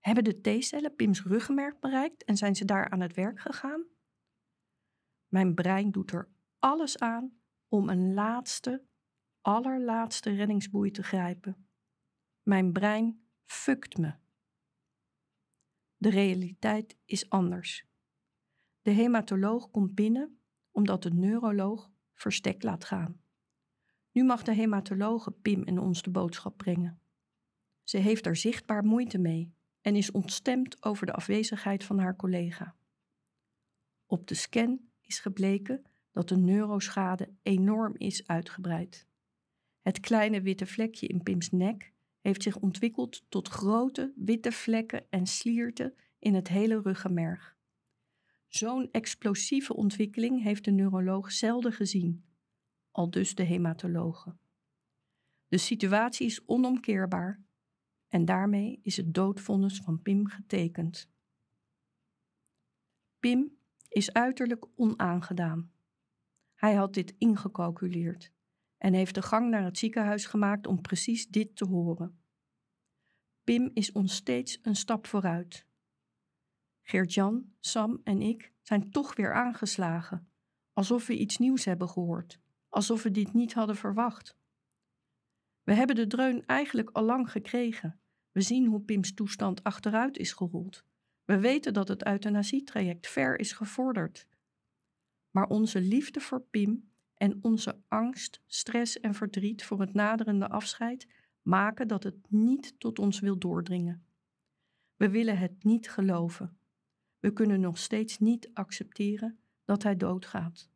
Hebben de T-cellen Pim's ruggenmerk bereikt en zijn ze daar aan het werk gegaan? Mijn brein doet er alles aan om een laatste, allerlaatste reddingsboei te grijpen. Mijn brein fukt me. De realiteit is anders. De hematoloog komt binnen omdat de neuroloog verstek laat gaan. Nu mag de hematologe Pim en ons de boodschap brengen. Ze heeft er zichtbaar moeite mee en is ontstemd over de afwezigheid van haar collega. Op de scan is gebleken dat de neuroschade enorm is uitgebreid. Het kleine witte vlekje in Pims nek heeft zich ontwikkeld tot grote witte vlekken en slierten in het hele ruggenmerg. Zo'n explosieve ontwikkeling heeft de neuroloog zelden gezien, al dus de hematologe. De situatie is onomkeerbaar en daarmee is het doodvonnis van Pim getekend. Pim is uiterlijk onaangedaan. Hij had dit ingecalculeerd en heeft de gang naar het ziekenhuis gemaakt om precies dit te horen. Pim is ons steeds een stap vooruit. Geert-Jan, Sam en ik zijn toch weer aangeslagen, alsof we iets nieuws hebben gehoord, alsof we dit niet hadden verwacht. We hebben de dreun eigenlijk al lang gekregen. We zien hoe Pims toestand achteruit is gerold. We weten dat het euthanasietraject ver is gevorderd. Maar onze liefde voor Pim en onze angst, stress en verdriet voor het naderende afscheid maken dat het niet tot ons wil doordringen. We willen het niet geloven. We kunnen nog steeds niet accepteren dat hij doodgaat.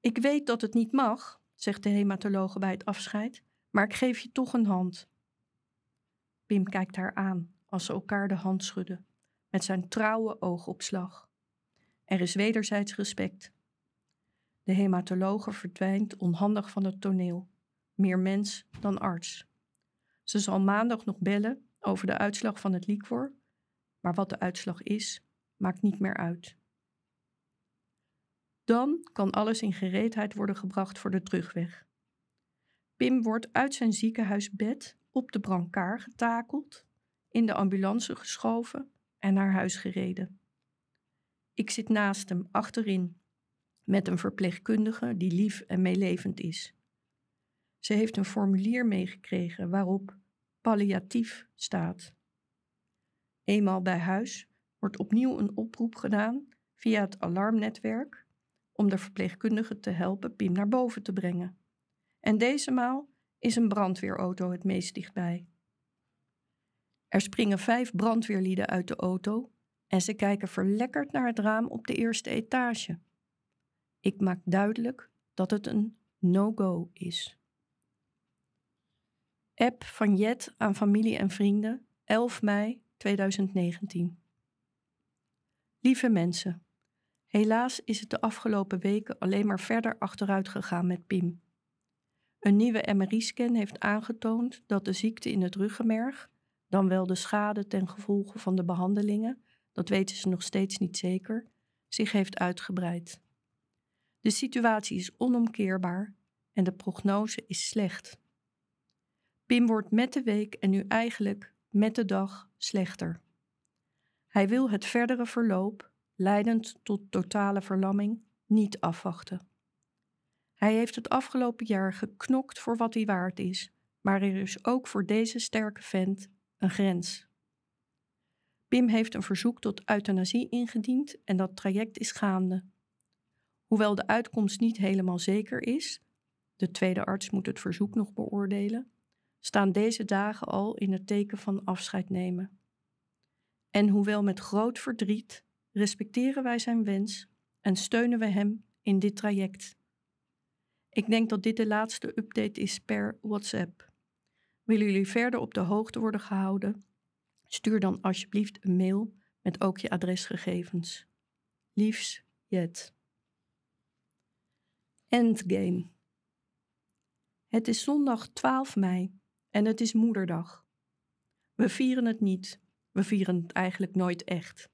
Ik weet dat het niet mag, zegt de hematologe bij het afscheid, maar ik geef je toch een hand. Pim kijkt haar aan als ze elkaar de hand schudden, met zijn trouwe oogopslag. Er is wederzijds respect. De hematologe verdwijnt onhandig van het toneel, meer mens dan arts. Ze zal maandag nog bellen over de uitslag van het liquor, maar wat de uitslag is, maakt niet meer uit. Dan kan alles in gereedheid worden gebracht voor de terugweg. Pim wordt uit zijn ziekenhuisbed op de brancard getakeld, in de ambulance geschoven en naar huis gereden. Ik zit naast hem achterin, met een verpleegkundige die lief en meelevend is. Ze heeft een formulier meegekregen waarop palliatief staat. Eenmaal bij huis wordt opnieuw een oproep gedaan via het alarmnetwerk om de verpleegkundige te helpen Pim naar boven te brengen. En deze maal is een brandweerauto het meest dichtbij. Er springen vijf brandweerlieden uit de auto en ze kijken verlekkerd naar het raam op de eerste etage. Ik maak duidelijk dat het een no-go is. App van Jet aan familie en vrienden, 11 mei 2019. Lieve mensen, helaas is het de afgelopen weken alleen maar verder achteruit gegaan met Pim. Een nieuwe MRI-scan heeft aangetoond dat de ziekte in het ruggenmerg, dan wel de schade ten gevolge van de behandelingen, dat weten ze nog steeds niet zeker, zich heeft uitgebreid. De situatie is onomkeerbaar en de prognose is slecht. Pim wordt met de week en nu eigenlijk met de dag slechter. Hij wil het verdere verloop, leidend tot totale verlamming, niet afwachten. Hij heeft het afgelopen jaar geknokt voor wat hij waard is, maar er is ook voor deze sterke vent een grens. Pim heeft een verzoek tot euthanasie ingediend en dat traject is gaande. Hoewel de uitkomst niet helemaal zeker is, de tweede arts moet het verzoek nog beoordelen, staan deze dagen al in het teken van afscheid nemen. En hoewel met groot verdriet, respecteren wij zijn wens en steunen we hem in dit traject. Ik denk dat dit de laatste update is per WhatsApp. Willen jullie verder op de hoogte worden gehouden? Stuur dan alsjeblieft een mail met ook je adresgegevens. Liefs, Jet. Endgame. Het is zondag 12 mei en het is Moederdag. We vieren het niet. We vieren het eigenlijk nooit echt.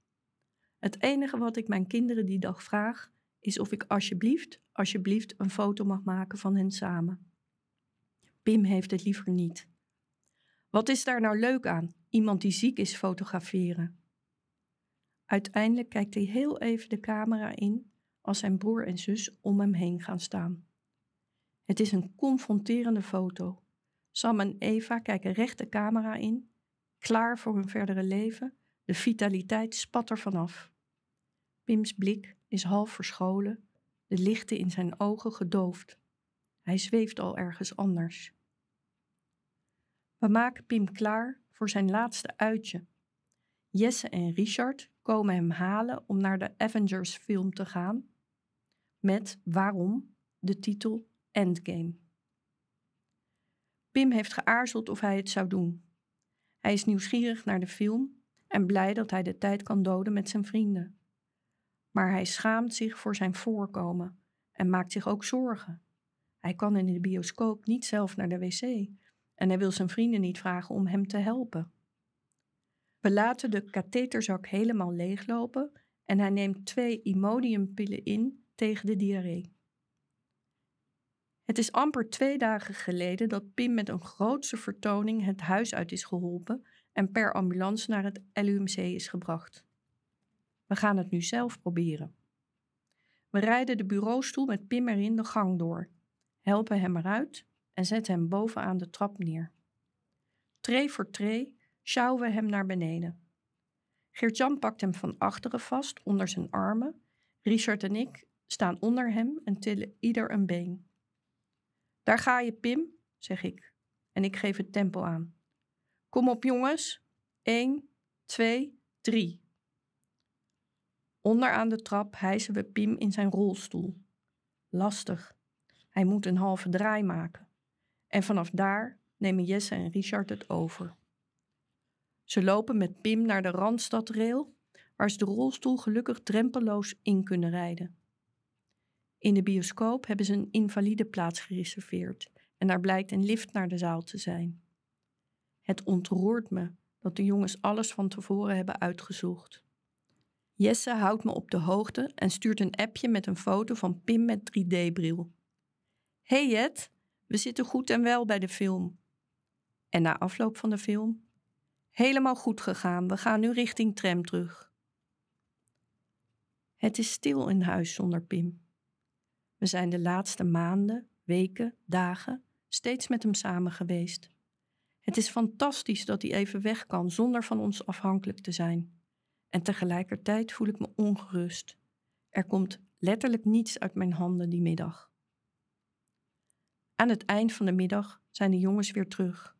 Het enige wat ik mijn kinderen die dag vraag, is of ik alsjeblieft, alsjeblieft een foto mag maken van hen samen. Pim heeft het liever niet. Wat is daar nou leuk aan? Iemand die ziek is fotograferen. Uiteindelijk kijkt hij heel even de camera in als zijn broer en zus om hem heen gaan staan. Het is een confronterende foto. Sam en Eva kijken recht de camera in, klaar voor hun verdere leven. De vitaliteit spat er vanaf. Pims blik is half verscholen, de lichten in zijn ogen gedoofd. Hij zweeft al ergens anders. We maken Pim klaar voor zijn laatste uitje. Jesse en Richard komen hem halen om naar de Avengers film te gaan. Met waarom de titel Endgame. Pim heeft geaarzeld of hij het zou doen. Hij is nieuwsgierig naar de film en blij dat hij de tijd kan doden met zijn vrienden. Maar hij schaamt zich voor zijn voorkomen en maakt zich ook zorgen. Hij kan in de bioscoop niet zelf naar de wc en hij wil zijn vrienden niet vragen om hem te helpen. We laten de katheterzak helemaal leeglopen en hij neemt twee Imodiumpillen in tegen de diarree. Het is amper twee dagen geleden dat Pim met een grootse vertoning het huis uit is geholpen en per ambulance naar het LUMC is gebracht. We gaan het nu zelf proberen. We rijden de bureaustoel met Pim erin de gang door, helpen hem eruit en zetten hem bovenaan de trap neer. Tree voor tree sjouwen we hem naar beneden. Geert-Jan pakt hem van achteren vast onder zijn armen. Richard en ik staan onder hem en tillen ieder een been. Daar ga je, Pim, zeg ik. En ik geef het tempo aan. Kom op, jongens. 1, 2, 3. Onderaan de trap hijsen we Pim in zijn rolstoel. Lastig. Hij moet een halve draai maken. En vanaf daar nemen Jesse en Richard het over. Ze lopen met Pim naar de Randstadrail, waar ze de rolstoel gelukkig drempeloos in kunnen rijden. In de bioscoop hebben ze een invalideplaats gereserveerd en daar blijkt een lift naar de zaal te zijn. Het ontroert me dat de jongens alles van tevoren hebben uitgezocht. Jesse houdt me op de hoogte en stuurt een appje met een foto van Pim met 3D-bril. Hey Jet, we zitten goed en wel bij de film. En na afloop van de film? Helemaal goed gegaan, we gaan nu richting tram terug. Het is stil in huis zonder Pim. We zijn de laatste maanden, weken, dagen steeds met hem samen geweest. Het is fantastisch dat hij even weg kan zonder van ons afhankelijk te zijn. En tegelijkertijd voel ik me ongerust. Er komt letterlijk niets uit mijn handen die middag. Aan het eind van de middag zijn de jongens weer terug.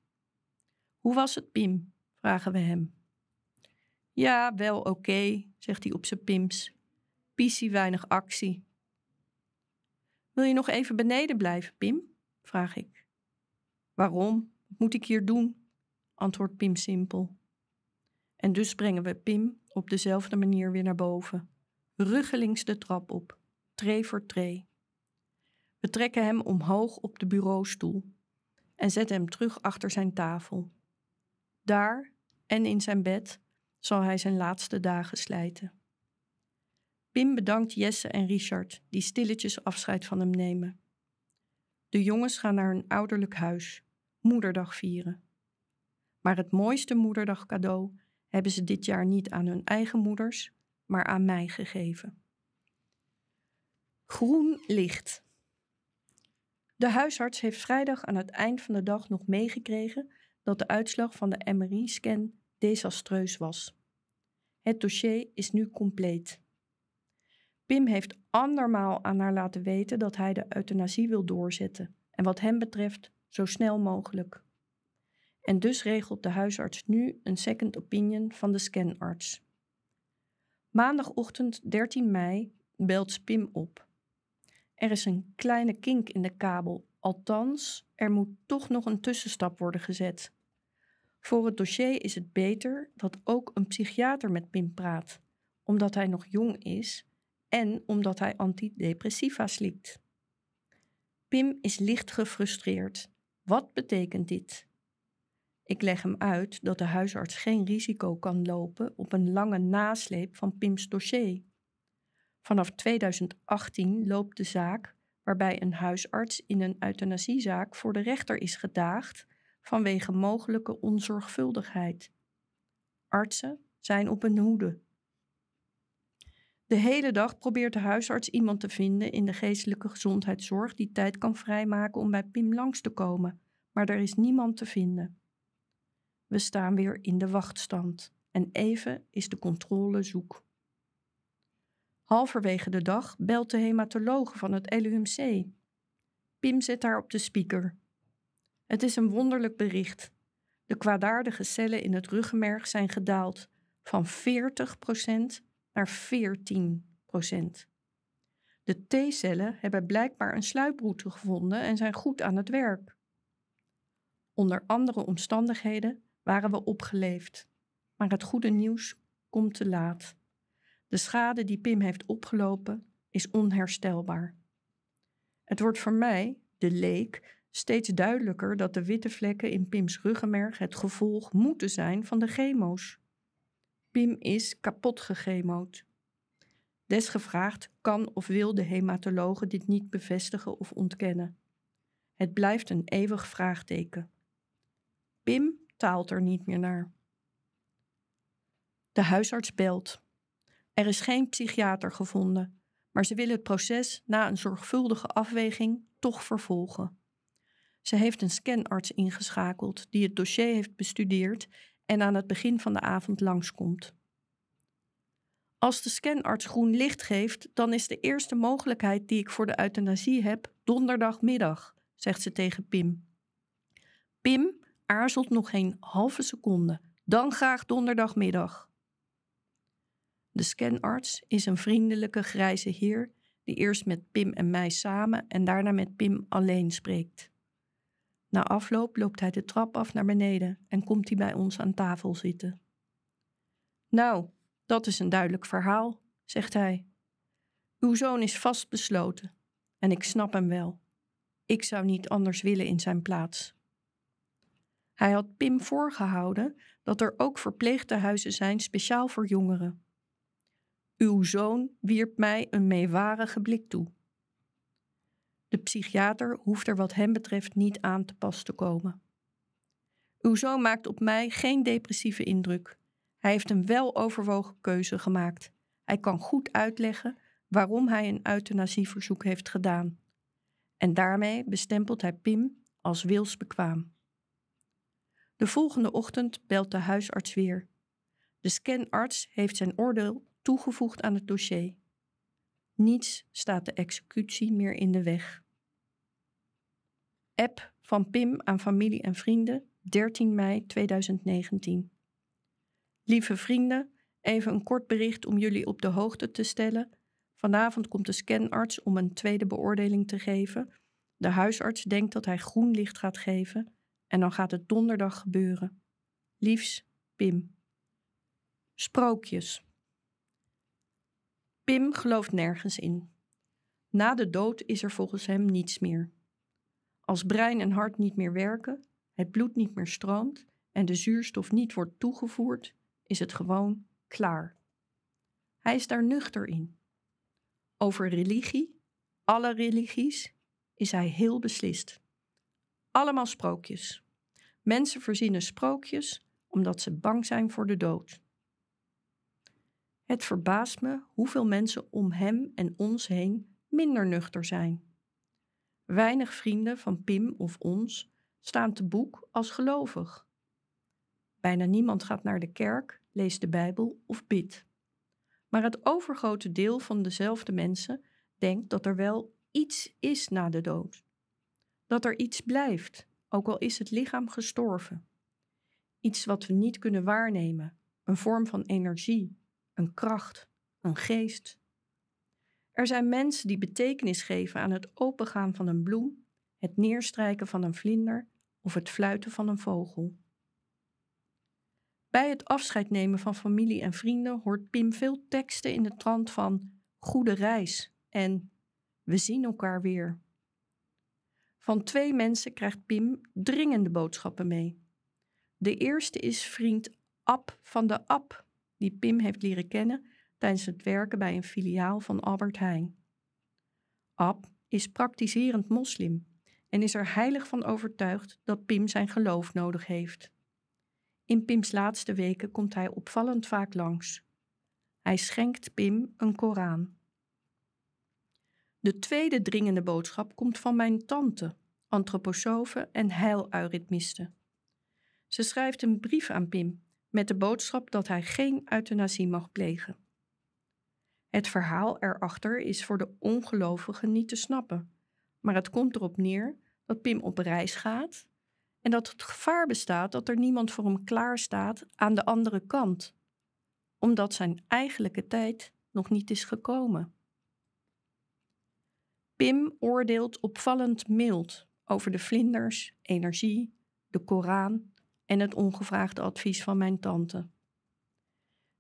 Hoe was het, Pim? vragen we hem. Ja, wel oké, zegt hij op zijn pims. Pissie weinig actie. Wil je nog even beneden blijven, Pim? vraag ik. Waarom? Wat moet ik hier doen? antwoordt Pim simpel. En dus brengen we Pim op dezelfde manier weer naar boven, ruggelings de trap op, tree voor tree. We trekken hem omhoog op de bureaustoel en zetten hem terug achter zijn tafel. Daar en in zijn bed zal hij zijn laatste dagen slijten. Pim bedankt Jesse en Richard, die stilletjes afscheid van hem nemen. De jongens gaan naar hun ouderlijk huis, moederdag vieren. Maar het mooiste moederdagcadeau hebben ze dit jaar niet aan hun eigen moeders, maar aan mij gegeven. Groen licht. De huisarts heeft vrijdag aan het eind van de dag nog meegekregen dat de uitslag van de MRI-scan desastreus was. Het dossier is nu compleet. Pim heeft andermaal aan haar laten weten dat hij de euthanasie wil doorzetten en wat hem betreft zo snel mogelijk. En dus regelt de huisarts nu een second opinion van de scanarts. Maandagochtend 13 mei belt Pim op. Er is een kleine kink in de kabel, althans, er moet toch nog een tussenstap worden gezet. Voor het dossier is het beter dat ook een psychiater met Pim praat, omdat hij nog jong is en omdat hij antidepressiva slikt. Pim is licht gefrustreerd. Wat betekent dit? Ik leg hem uit dat de huisarts geen risico kan lopen op een lange nasleep van Pims dossier. Vanaf 2018 loopt de zaak waarbij een huisarts in een euthanasiezaak voor de rechter is gedaagd vanwege mogelijke onzorgvuldigheid. Artsen zijn op hun hoede. De hele dag probeert de huisarts iemand te vinden in de geestelijke gezondheidszorg die tijd kan vrijmaken om bij Pim langs te komen, maar er is niemand te vinden. We staan weer in de wachtstand en even is de controle zoek. Halverwege de dag belt de hematologe van het LUMC. Pim zet haar op de speaker. Het is een wonderlijk bericht. De kwaadaardige cellen in het ruggenmerg zijn gedaald van 40% naar 14%. De T-cellen hebben blijkbaar een sluiproute gevonden en zijn goed aan het werk. Onder andere omstandigheden waren we opgeleefd, maar het goede nieuws komt te laat. De schade die Pim heeft opgelopen is onherstelbaar. Het wordt voor mij, de leek, steeds duidelijker dat de witte vlekken in Pims ruggenmerg het gevolg moeten zijn van de chemo's. Pim is kapot gechemoed. Desgevraagd kan of wil de hematologe dit niet bevestigen of ontkennen. Het blijft een eeuwig vraagteken. Pim taalt er niet meer naar. De huisarts belt. Er is geen psychiater gevonden, maar ze willen het proces na een zorgvuldige afweging toch vervolgen. Ze heeft een scanarts ingeschakeld die het dossier heeft bestudeerd en aan het begin van de avond langskomt. Als de scanarts groen licht geeft, dan is de eerste mogelijkheid die ik voor de euthanasie heb donderdagmiddag, zegt ze tegen Pim. Pim aarzelt nog geen halve seconde, dan graag donderdagmiddag. De scanarts is een vriendelijke grijze heer die eerst met Pim en mij samen en daarna met Pim alleen spreekt. Na afloop loopt hij de trap af naar beneden en komt hij bij ons aan tafel zitten. Nou, dat is een duidelijk verhaal, zegt hij. Uw zoon is vastbesloten en ik snap hem wel. Ik zou niet anders willen in zijn plaats. Hij had Pim voorgehouden dat er ook verpleegtehuizen zijn speciaal voor jongeren. Uw zoon wierp mij een meewarige blik toe. De psychiater hoeft er wat hem betreft niet aan te pas te komen. Uw zoon maakt op mij geen depressieve indruk. Hij heeft een weloverwogen keuze gemaakt. Hij kan goed uitleggen waarom hij een euthanasieverzoek heeft gedaan. En daarmee bestempelt hij Pim als wilsbekwaam. De volgende ochtend belt de huisarts weer. De scanarts heeft zijn oordeel toegevoegd aan het dossier. Niets staat de executie meer in de weg. App van Pim aan familie en vrienden, 13 mei 2019. Lieve vrienden, even een kort bericht om jullie op de hoogte te stellen. Vanavond komt de scanarts om een tweede beoordeling te geven. De huisarts denkt dat hij groen licht gaat geven en dan gaat het donderdag gebeuren. Liefs, Pim. Sprookjes. Pim gelooft nergens in. Na de dood is er volgens hem niets meer. Als brein en hart niet meer werken, het bloed niet meer stroomt en de zuurstof niet wordt toegevoerd, is het gewoon klaar. Hij is daar nuchter in. Over religie, alle religies, is hij heel beslist. Allemaal sprookjes. Mensen verzinnen sprookjes omdat ze bang zijn voor de dood. Het verbaast me hoeveel mensen om hem en ons heen minder nuchter zijn. Weinig vrienden van Pim of ons staan te boek als gelovig. Bijna niemand gaat naar de kerk, leest de Bijbel of bidt. Maar het overgrote deel van dezelfde mensen denkt dat er wel iets is na de dood. Dat er iets blijft, ook al is het lichaam gestorven. Iets wat we niet kunnen waarnemen, een vorm van energie, een kracht, een geest. Er zijn mensen die betekenis geven aan het opengaan van een bloem, het neerstrijken van een vlinder of het fluiten van een vogel. Bij het afscheid nemen van familie en vrienden hoort Pim veel teksten in de trant van goede reis en we zien elkaar weer. Van twee mensen krijgt Pim dringende boodschappen mee. De eerste is vriend Ab van de Ab, die Pim heeft leren kennen tijdens het werken bij een filiaal van Albert Heijn. Ab is praktiserend moslim en is er heilig van overtuigd dat Pim zijn geloof nodig heeft. In Pims laatste weken komt hij opvallend vaak langs. Hij schenkt Pim een Koran. De tweede dringende boodschap komt van mijn tante, antroposofe en heiluritmiste. Ze schrijft een brief aan Pim met de boodschap dat hij geen euthanasie mag plegen. Het verhaal erachter is voor de ongelovigen niet te snappen, maar het komt erop neer dat Pim op reis gaat en dat het gevaar bestaat dat er niemand voor hem klaar staat aan de andere kant, omdat zijn eigenlijke tijd nog niet is gekomen. Pim oordeelt opvallend mild over de vlinders, energie, de Koran en het ongevraagde advies van mijn tante.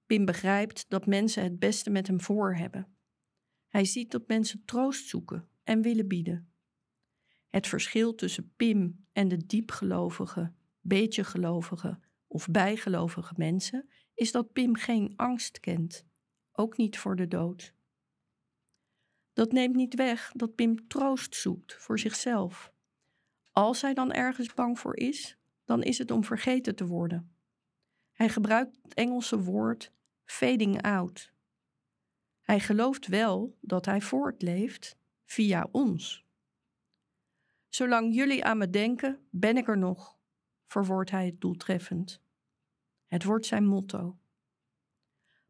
Pim begrijpt dat mensen het beste met hem voor hebben. Hij ziet dat mensen troost zoeken en willen bieden. Het verschil tussen Pim en de diepgelovige, beetje gelovige of bijgelovige mensen is dat Pim geen angst kent, ook niet voor de dood. Dat neemt niet weg dat Pim troost zoekt voor zichzelf. Als hij dan ergens bang voor is, dan is het om vergeten te worden. Hij gebruikt het Engelse woord fading out. Hij gelooft wel dat hij voortleeft via ons. Zolang jullie aan me denken, ben ik er nog, verwoordt hij het doeltreffend. Het wordt zijn motto.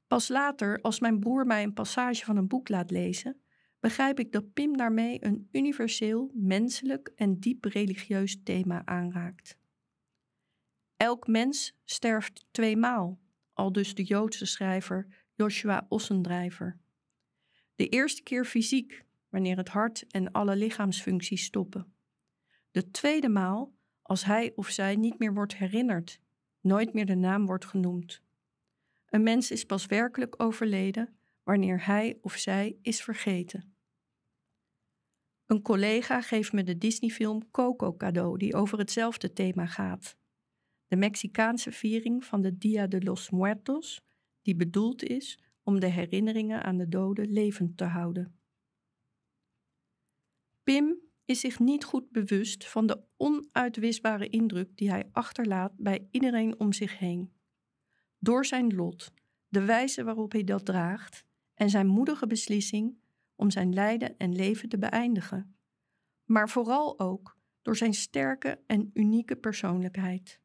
Pas later, als mijn broer mij een passage van een boek laat lezen, begrijp ik dat Pim daarmee een universeel, menselijk en diep religieus thema aanraakt. Elk mens sterft tweemaal, al dus de Joodse schrijver Joshua Ossendrijver. De eerste keer fysiek, wanneer het hart en alle lichaamsfuncties stoppen. De tweede maal als hij of zij niet meer wordt herinnerd, nooit meer de naam wordt genoemd. Een mens is pas werkelijk overleden wanneer hij of zij is vergeten. Een collega geeft me de Disney-film Coco cadeau, die over hetzelfde thema gaat. De Mexicaanse viering van de Dia de los Muertos, die bedoeld is om de herinneringen aan de doden levend te houden. Pim is zich niet goed bewust van de onuitwisbare indruk die hij achterlaat bij iedereen om zich heen. Door zijn lot, de wijze waarop hij dat draagt en zijn moedige beslissing om zijn lijden en leven te beëindigen, maar vooral ook door zijn sterke en unieke persoonlijkheid.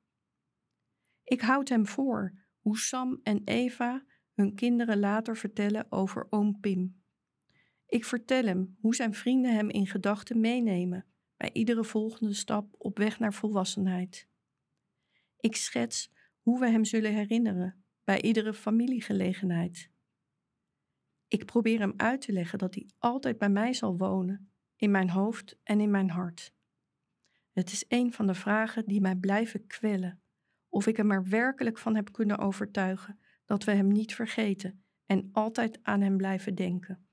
Ik houd hem voor hoe Sam en Eva hun kinderen later vertellen over oom Pim. Ik vertel hem hoe zijn vrienden hem in gedachten meenemen bij iedere volgende stap op weg naar volwassenheid. Ik schets hoe we hem zullen herinneren bij iedere familiegelegenheid. Ik probeer hem uit te leggen dat hij altijd bij mij zal wonen, in mijn hoofd en in mijn hart. Het is een van de vragen die mij blijven kwellen, of ik hem er werkelijk van heb kunnen overtuigen dat we hem niet vergeten en altijd aan hem blijven denken.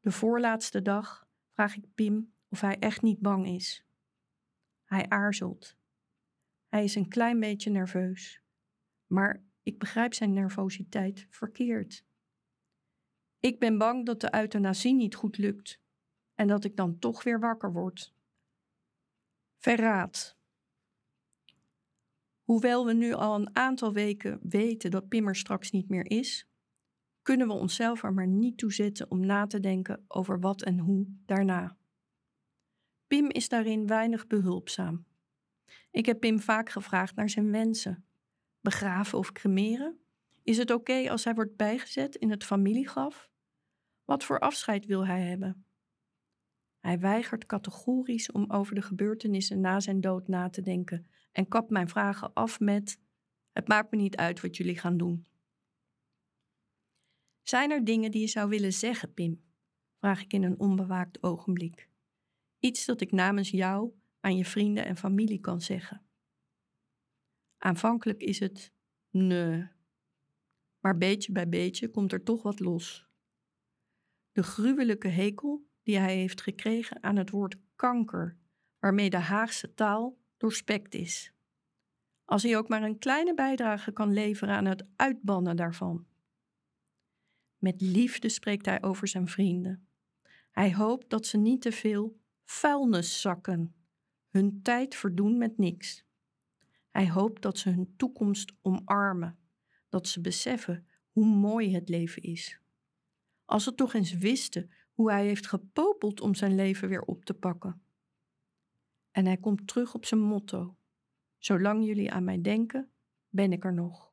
De voorlaatste dag vraag ik Pim of hij echt niet bang is. Hij aarzelt. Hij is een klein beetje nerveus, maar ik begrijp zijn nervositeit verkeerd. Ik ben bang dat de euthanasie niet goed lukt en dat ik dan toch weer wakker word. Verraad. Hoewel we nu al een aantal weken weten dat Pim er straks niet meer is, kunnen we onszelf er maar niet toe zetten om na te denken over wat en hoe daarna. Pim is daarin weinig behulpzaam. Ik heb Pim vaak gevraagd naar zijn wensen. Begraven of cremeren? Is het oké als hij wordt bijgezet in het familiegraf? Wat voor afscheid wil hij hebben? Hij weigert categorisch om over de gebeurtenissen na zijn dood na te denken en kapt mijn vragen af met: Het maakt me niet uit wat jullie gaan doen. Zijn er dingen die je zou willen zeggen, Pim? Vraag ik in een onbewaakt ogenblik. Iets dat ik namens jou aan je vrienden en familie kan zeggen. Aanvankelijk is het nee. Maar beetje bij beetje komt er toch wat los. De gruwelijke hekel die hij heeft gekregen aan het woord kanker, waarmee de Haagse taal doorspekt is. Als hij ook maar een kleine bijdrage kan leveren aan het uitbannen daarvan. Met liefde spreekt hij over zijn vrienden. Hij hoopt dat ze niet te veel vuilniszakken, hun tijd verdoen met niks. Hij hoopt dat ze hun toekomst omarmen, dat ze beseffen hoe mooi het leven is. Als ze toch eens wisten hoe hij heeft gepopeld om zijn leven weer op te pakken. En hij komt terug op zijn motto: Zolang jullie aan mij denken, ben ik er nog.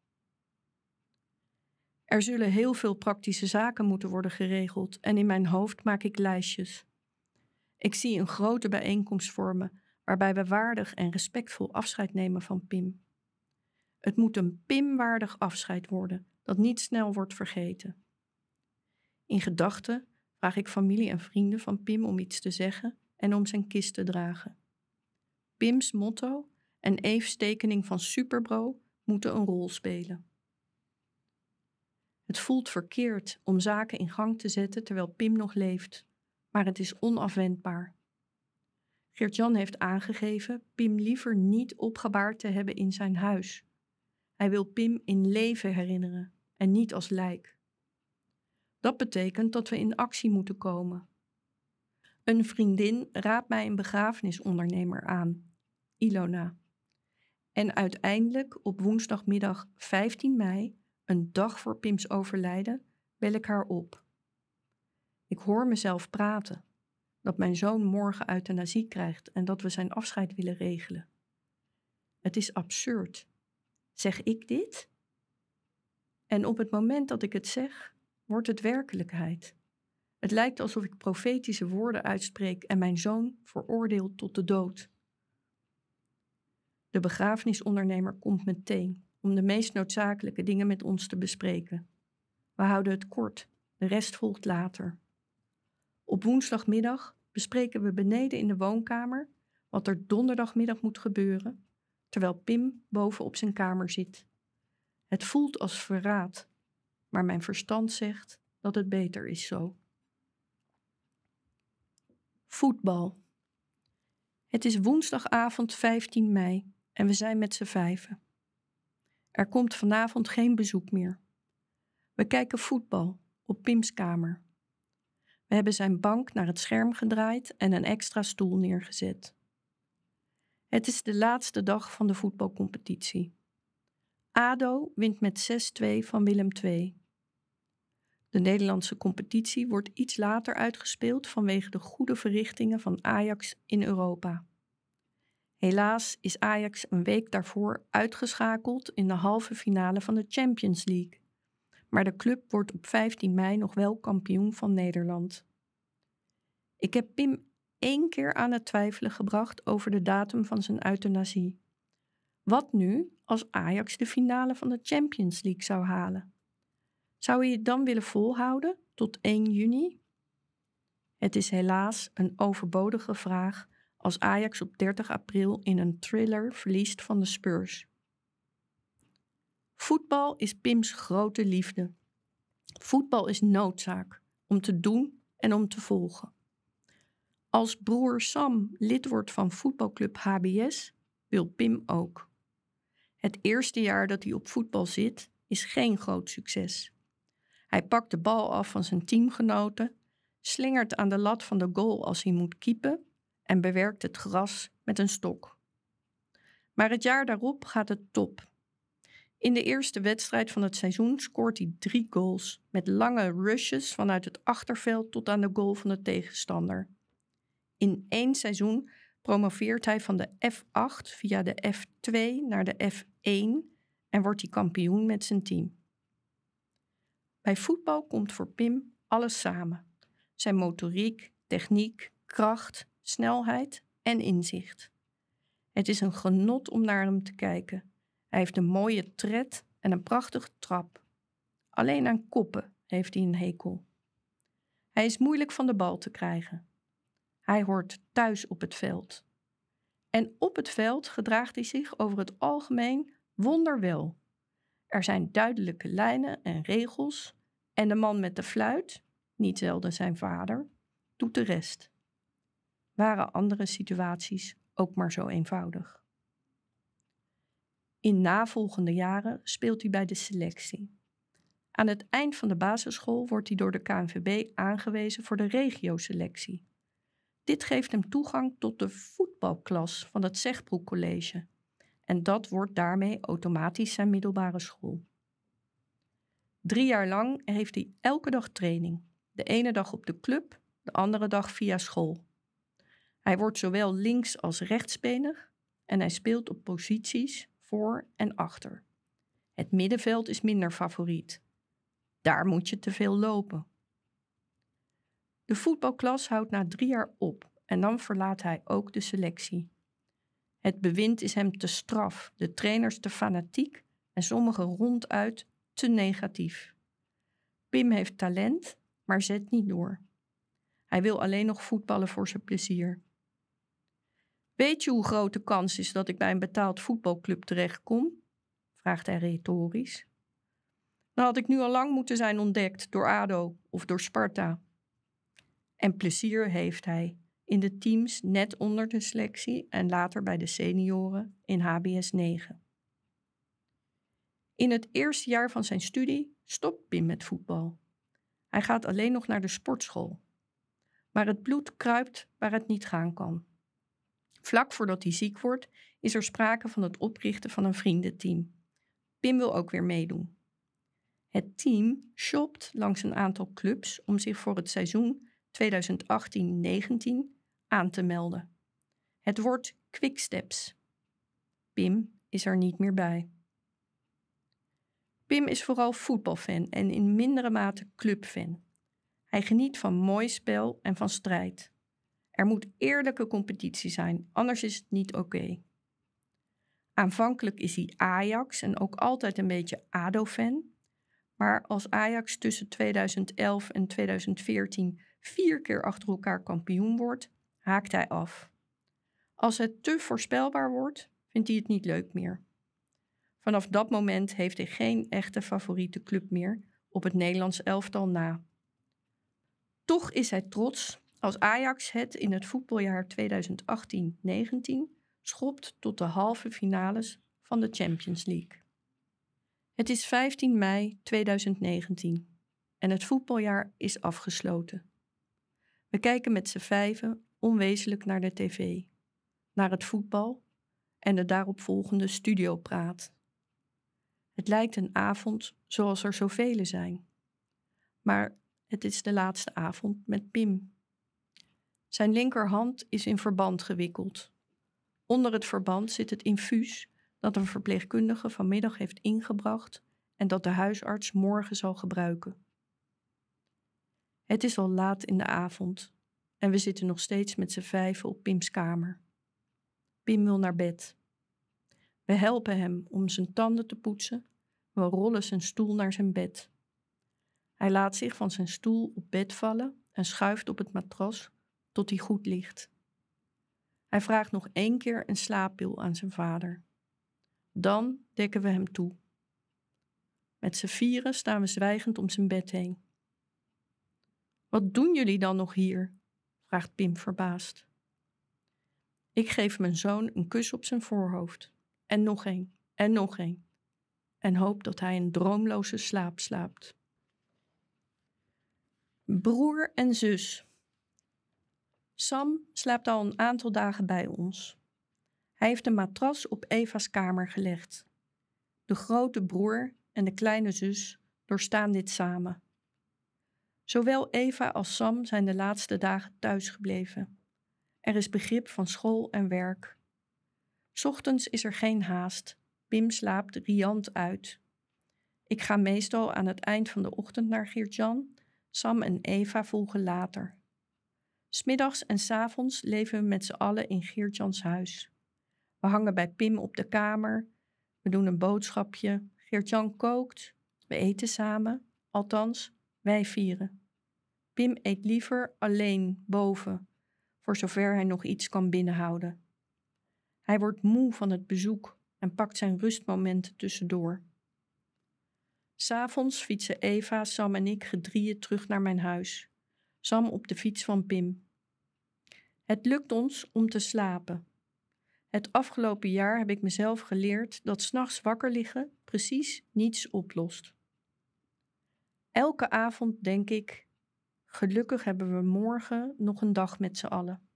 Er zullen heel veel praktische zaken moeten worden geregeld en in mijn hoofd maak ik lijstjes. Ik zie een grote bijeenkomst vormen waarbij we waardig en respectvol afscheid nemen van Pim. Het moet een Pim-waardig afscheid worden dat niet snel wordt vergeten. In gedachten vraag ik familie en vrienden van Pim om iets te zeggen en om zijn kist te dragen. Pims motto en Eve's tekening van Superbro moeten een rol spelen. Het voelt verkeerd om zaken in gang te zetten terwijl Pim nog leeft, maar het is onafwendbaar. Geert-Jan heeft aangegeven Pim liever niet opgebaard te hebben in zijn huis. Hij wil Pim in leven herinneren en niet als lijk. Dat betekent dat we in actie moeten komen. Een vriendin raadt mij een begrafenisondernemer aan, Ilona. En uiteindelijk op woensdagmiddag 15 mei, een dag voor Pims overlijden, bel ik haar op. Ik hoor mezelf praten dat mijn zoon morgen euthanasie krijgt en dat we zijn afscheid willen regelen. Het is absurd. Zeg ik dit? En op het moment dat ik het zeg, wordt het werkelijkheid. Het lijkt alsof ik profetische woorden uitspreek en mijn zoon veroordeel tot de dood. De begrafenisondernemer komt meteen om de meest noodzakelijke dingen met ons te bespreken. We houden het kort, de rest volgt later. Op woensdagmiddag bespreken we beneden in de woonkamer wat er donderdagmiddag moet gebeuren, terwijl Pim boven op zijn kamer zit. Het voelt als verraad, maar mijn verstand zegt dat het beter is zo. Voetbal. Het is woensdagavond 15 mei en we zijn met z'n vijven. Er komt vanavond geen bezoek meer. We kijken voetbal op Pims kamer. We hebben zijn bank naar het scherm gedraaid en een extra stoel neergezet. Het is de laatste dag van de voetbalcompetitie. ADO wint met 6-2 van Willem II. De Nederlandse competitie wordt iets later uitgespeeld vanwege de goede verrichtingen van Ajax in Europa. Helaas is Ajax een week daarvoor uitgeschakeld in de halve finale van de Champions League. Maar de club wordt op 15 mei nog wel kampioen van Nederland. Ik heb Pim één keer aan het twijfelen gebracht over de datum van zijn euthanasie. Wat nu als Ajax de finale van de Champions League zou halen? Zou je het dan willen volhouden tot 1 juni? Het is helaas een overbodige vraag als Ajax op 30 april in een thriller verliest van de Spurs. Voetbal is Pims grote liefde. Voetbal is noodzaak om te doen en om te volgen. Als broer Sam lid wordt van voetbalclub HBS, wil Pim ook. Het eerste jaar dat hij op voetbal zit, is geen groot succes. Hij pakt de bal af van zijn teamgenoten, slingert aan de lat van de goal als hij moet keepen en bewerkt het gras met een stok. Maar het jaar daarop gaat het top. In de eerste wedstrijd van het seizoen scoort hij drie goals met lange rushes vanuit het achterveld tot aan de goal van de tegenstander. In één seizoen promoveert hij van de F8 via de F2 naar de F1 en wordt hij kampioen met zijn team. Bij voetbal komt voor Pim alles samen: zijn motoriek, techniek, kracht, snelheid en inzicht. Het is een genot om naar hem te kijken. Hij heeft een mooie tred en een prachtige trap. Alleen aan koppen heeft hij een hekel. Hij is moeilijk van de bal te krijgen. Hij hoort thuis op het veld. En op het veld gedraagt hij zich over het algemeen wonderwel. Er zijn duidelijke lijnen en regels en de man met de fluit, niet zelden zijn vader, doet de rest. Waren andere situaties ook maar zo eenvoudig. In navolgende jaren speelt hij bij de selectie. Aan het eind van de basisschool wordt hij door de KNVB aangewezen voor de regioselectie. Dit geeft hem toegang tot de voetbalklas van het Zegbroek College. En dat wordt daarmee automatisch zijn middelbare school. Drie jaar lang heeft hij elke dag training. De ene dag op de club, de andere dag via school. Hij wordt zowel links als rechtsbenig en hij speelt op posities voor en achter. Het middenveld is minder favoriet. Daar moet je te veel lopen. De voetbalklas houdt na drie jaar op en dan verlaat hij ook de selectie. Het bewind is hem te straf, de trainers te fanatiek en sommigen ronduit te negatief. Pim heeft talent, maar zet niet door. Hij wil alleen nog voetballen voor zijn plezier. Weet je hoe groot de kans is dat ik bij een betaald voetbalclub terechtkom? vraagt hij retorisch. Dan had ik nu al lang moeten zijn ontdekt door ADO of door Sparta. En plezier heeft hij in de teams net onder de selectie en later bij de senioren in HBS 9. In het eerste jaar van zijn studie stopt Pim met voetbal. Hij gaat alleen nog naar de sportschool. Maar het bloed kruipt waar het niet gaan kan. Vlak voordat hij ziek wordt, is er sprake van het oprichten van een vriendenteam. Pim wil ook weer meedoen. Het team shopt langs een aantal clubs om zich voor het seizoen 2018-19 aan te melden. Het wordt Quicksteps. Pim is er niet meer bij. Pim is vooral voetbalfan en in mindere mate clubfan. Hij geniet van mooi spel en van strijd. Er moet eerlijke competitie zijn, anders is het niet oké. Aanvankelijk is hij Ajax en ook altijd een beetje ADO-fan. Maar als Ajax tussen 2011 en 2014 vier keer achter elkaar kampioen wordt, haakt hij af. Als het te voorspelbaar wordt, vindt hij het niet leuk meer. Vanaf dat moment heeft hij geen echte favoriete club meer op het Nederlands elftal na. Toch is hij trots als Ajax het in het voetbaljaar 2018-19 schopt tot de halve finales van de Champions League. Het is 15 mei 2019 en het voetbaljaar is afgesloten. We kijken met z'n vijven onwezenlijk naar de tv, naar het voetbal en de daaropvolgende studiopraat. Het lijkt een avond zoals er zoveel zijn. Maar het is de laatste avond met Pim. Zijn linkerhand is in verband gewikkeld. Onder het verband zit het infuus dat een verpleegkundige vanmiddag heeft ingebracht en dat de huisarts morgen zal gebruiken. Het is al laat in de avond en we zitten nog steeds met z'n vijven op Pims kamer. Pim wil naar bed. We helpen hem om zijn tanden te poetsen. We rollen zijn stoel naar zijn bed. Hij laat zich van zijn stoel op bed vallen en schuift op het matras tot hij goed ligt. Hij vraagt nog één keer een slaappil aan zijn vader. Dan dekken we hem toe. Met z'n vieren staan we zwijgend om zijn bed heen. Wat doen jullie dan nog hier? Vraagt Pim verbaasd. Ik geef mijn zoon een kus op zijn voorhoofd. En nog een, en nog een. En hoop dat hij een droomloze slaap slaapt. Broer en zus. Sam slaapt al een aantal dagen bij ons. Hij heeft een matras op Eva's kamer gelegd. De grote broer en de kleine zus doorstaan dit samen. Zowel Eva als Sam zijn de laatste dagen thuisgebleven. Er is begrip van school en werk. Ochtends is er geen haast. Pim slaapt riant uit. Ik ga meestal aan het eind van de ochtend naar Geert-Jan. Sam en Eva volgen later. Smiddags en s avonds leven we met z'n allen in Geert-Jans huis. We hangen bij Pim op de kamer. We doen een boodschapje. Geert-Jan kookt. We eten samen. Althans, wij vieren. Pim eet liever alleen boven, voor zover hij nog iets kan binnenhouden. Hij wordt moe van het bezoek en pakt zijn rustmomenten tussendoor. S'avonds fietsen Eva, Sam en ik gedrieën terug naar mijn huis. Sam op de fiets van Pim. Het lukt ons om te slapen. Het afgelopen jaar heb ik mezelf geleerd dat s'nachts wakker liggen precies niets oplost. Elke avond denk ik: gelukkig hebben we morgen nog een dag met z'n allen.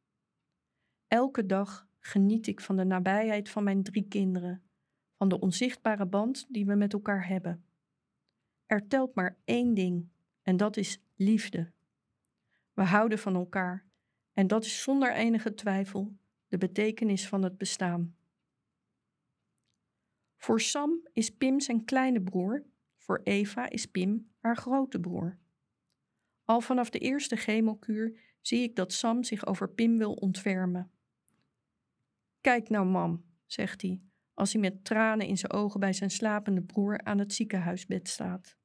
Elke dag geniet ik van de nabijheid van mijn drie kinderen, van de onzichtbare band die we met elkaar hebben. Er telt maar één ding, en dat is liefde. We houden van elkaar, en dat is zonder enige twijfel de betekenis van het bestaan. Voor Sam is Pim zijn kleine broer, voor Eva is Pim haar grote broer. Al vanaf de eerste chemokuur zie ik dat Sam zich over Pim wil ontfermen. Kijk nou, mam, zegt hij, als hij met tranen in zijn ogen bij zijn slapende broer aan het ziekenhuisbed staat.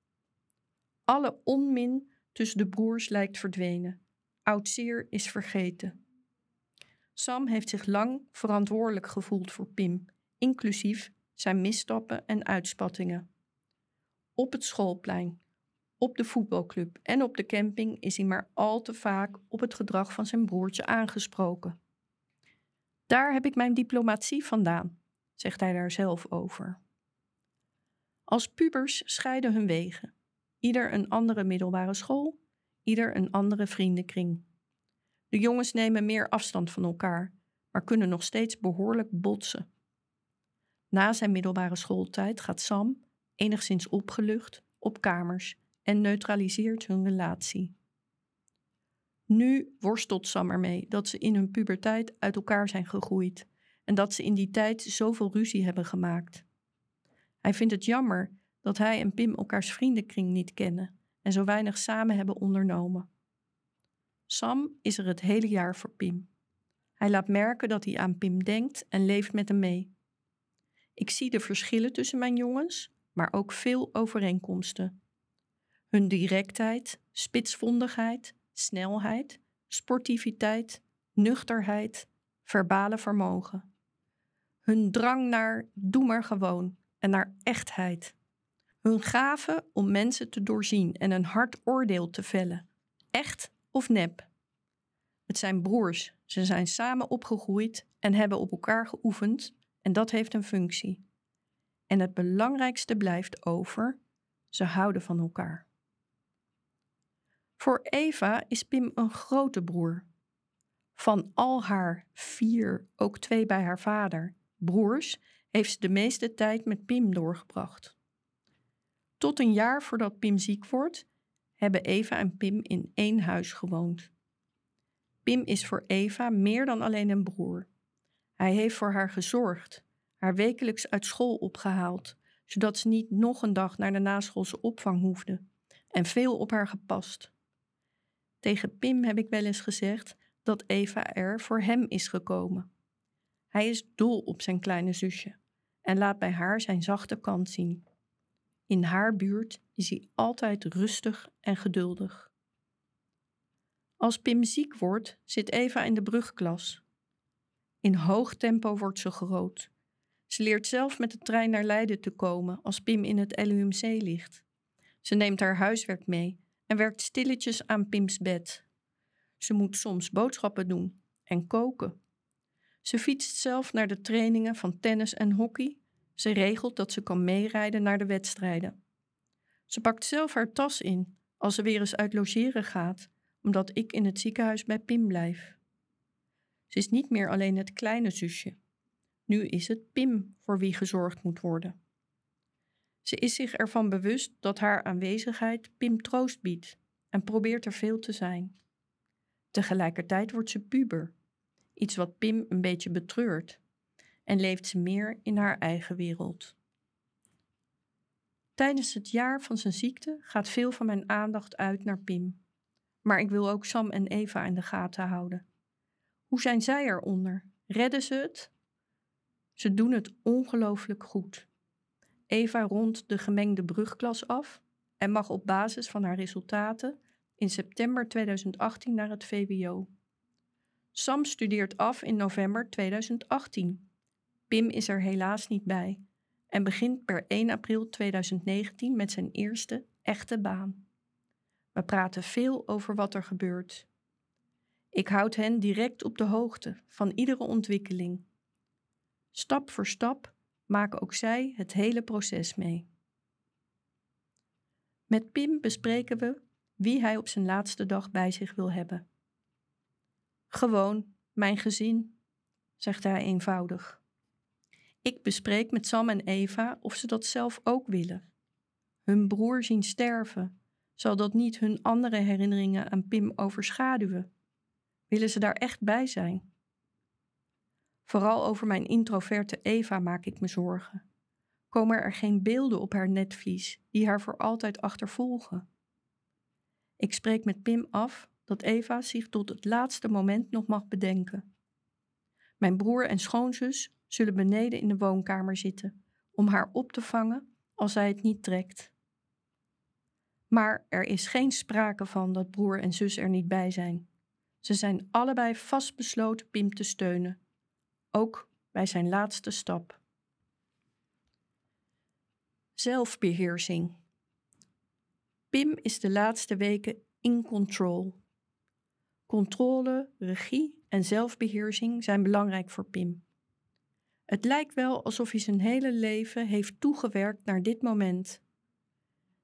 Alle onmin tussen de broers lijkt verdwenen. Oudzeer is vergeten. Sam heeft zich lang verantwoordelijk gevoeld voor Pim, inclusief zijn misstappen en uitspattingen. Op het schoolplein, op de voetbalclub en op de camping is hij maar al te vaak op het gedrag van zijn broertje aangesproken. Daar heb ik mijn diplomatie vandaan, zegt hij daar zelf over. Als pubers scheiden hun wegen, ieder een andere middelbare school, ieder een andere vriendenkring. De jongens nemen meer afstand van elkaar, maar kunnen nog steeds behoorlijk botsen. Na zijn middelbare schooltijd gaat Sam, enigszins opgelucht, op kamers en neutraliseert hun relatie. Nu worstelt Sam ermee dat ze in hun puberteit uit elkaar zijn gegroeid en dat ze in die tijd zoveel ruzie hebben gemaakt. Hij vindt het jammer dat hij en Pim elkaars vriendenkring niet kennen en zo weinig samen hebben ondernomen. Sam is er het hele jaar voor Pim. Hij laat merken dat hij aan Pim denkt en leeft met hem mee. Ik zie de verschillen tussen mijn jongens, maar ook veel overeenkomsten. Hun directheid, spitsvondigheid, snelheid, sportiviteit, nuchterheid, verbale vermogen. Hun drang naar doe maar gewoon en naar echtheid. Hun gave om mensen te doorzien en een hard oordeel te vellen. Echt of nep. Het zijn broers, ze zijn samen opgegroeid en hebben op elkaar geoefend en dat heeft een functie. En het belangrijkste blijft over, ze houden van elkaar. Voor Eva is Pim een grote broer. Van al haar vier, ook twee bij haar vader, broers, heeft ze de meeste tijd met Pim doorgebracht. Tot een jaar voordat Pim ziek wordt, hebben Eva en Pim in één huis gewoond. Pim is voor Eva meer dan alleen een broer. Hij heeft voor haar gezorgd, haar wekelijks uit school opgehaald, zodat ze niet nog een dag naar de naschoolse opvang hoefde, en veel op haar gepast. Tegen Pim heb ik wel eens gezegd dat Eva er voor hem is gekomen. Hij is dol op zijn kleine zusje en laat bij haar zijn zachte kant zien. In haar buurt is hij altijd rustig en geduldig. Als Pim ziek wordt, zit Eva in de brugklas. In hoog tempo wordt ze groot. Ze leert zelf met de trein naar Leiden te komen als Pim in het LUMC ligt. Ze neemt haar huiswerk mee en werkt stilletjes aan Pims bed. Ze moet soms boodschappen doen en koken. Ze fietst zelf naar de trainingen van tennis en hockey. Ze regelt dat ze kan meerijden naar de wedstrijden. Ze pakt zelf haar tas in als ze weer eens uit logeren gaat, omdat ik in het ziekenhuis bij Pim blijf. Ze is niet meer alleen het kleine zusje. Nu is het Pim voor wie gezorgd moet worden. Ze is zich ervan bewust dat haar aanwezigheid Pim troost biedt en probeert er veel te zijn. Tegelijkertijd wordt ze puber, iets wat Pim een beetje betreurt, en leeft ze meer in haar eigen wereld. Tijdens het jaar van zijn ziekte gaat veel van mijn aandacht uit naar Pim. Maar ik wil ook Sam en Eva in de gaten houden. Hoe zijn zij eronder? Redden ze het? Ze doen het ongelooflijk goed. Eva rondt de gemengde brugklas af en mag op basis van haar resultaten in september 2018 naar het VWO. Sam studeert af in november 2018. Pim is er helaas niet bij en begint per 1 april 2019 met zijn eerste echte baan. We praten veel over wat er gebeurt. Ik houd hen direct op de hoogte van iedere ontwikkeling. Stap voor stap maken ook zij het hele proces mee. Met Pim bespreken we wie hij op zijn laatste dag bij zich wil hebben. Gewoon, mijn gezin, zegt hij eenvoudig. Ik bespreek met Sam en Eva of ze dat zelf ook willen. Hun broer zien sterven. Zal dat niet hun andere herinneringen aan Pim overschaduwen? Willen ze daar echt bij zijn? Vooral over mijn introverte Eva maak ik me zorgen. Komen er geen beelden op haar netvlies die haar voor altijd achtervolgen? Ik spreek met Pim af dat Eva zich tot het laatste moment nog mag bedenken. Mijn broer en schoonzus zullen beneden in de woonkamer zitten om haar op te vangen als zij het niet trekt. Maar er is geen sprake van dat broer en zus er niet bij zijn. Ze zijn allebei vastbesloten Pim te steunen, ook bij zijn laatste stap. Zelfbeheersing. Pim is de laatste weken in control. Controle, regie en zelfbeheersing zijn belangrijk voor Pim. Het lijkt wel alsof hij zijn hele leven heeft toegewerkt naar dit moment.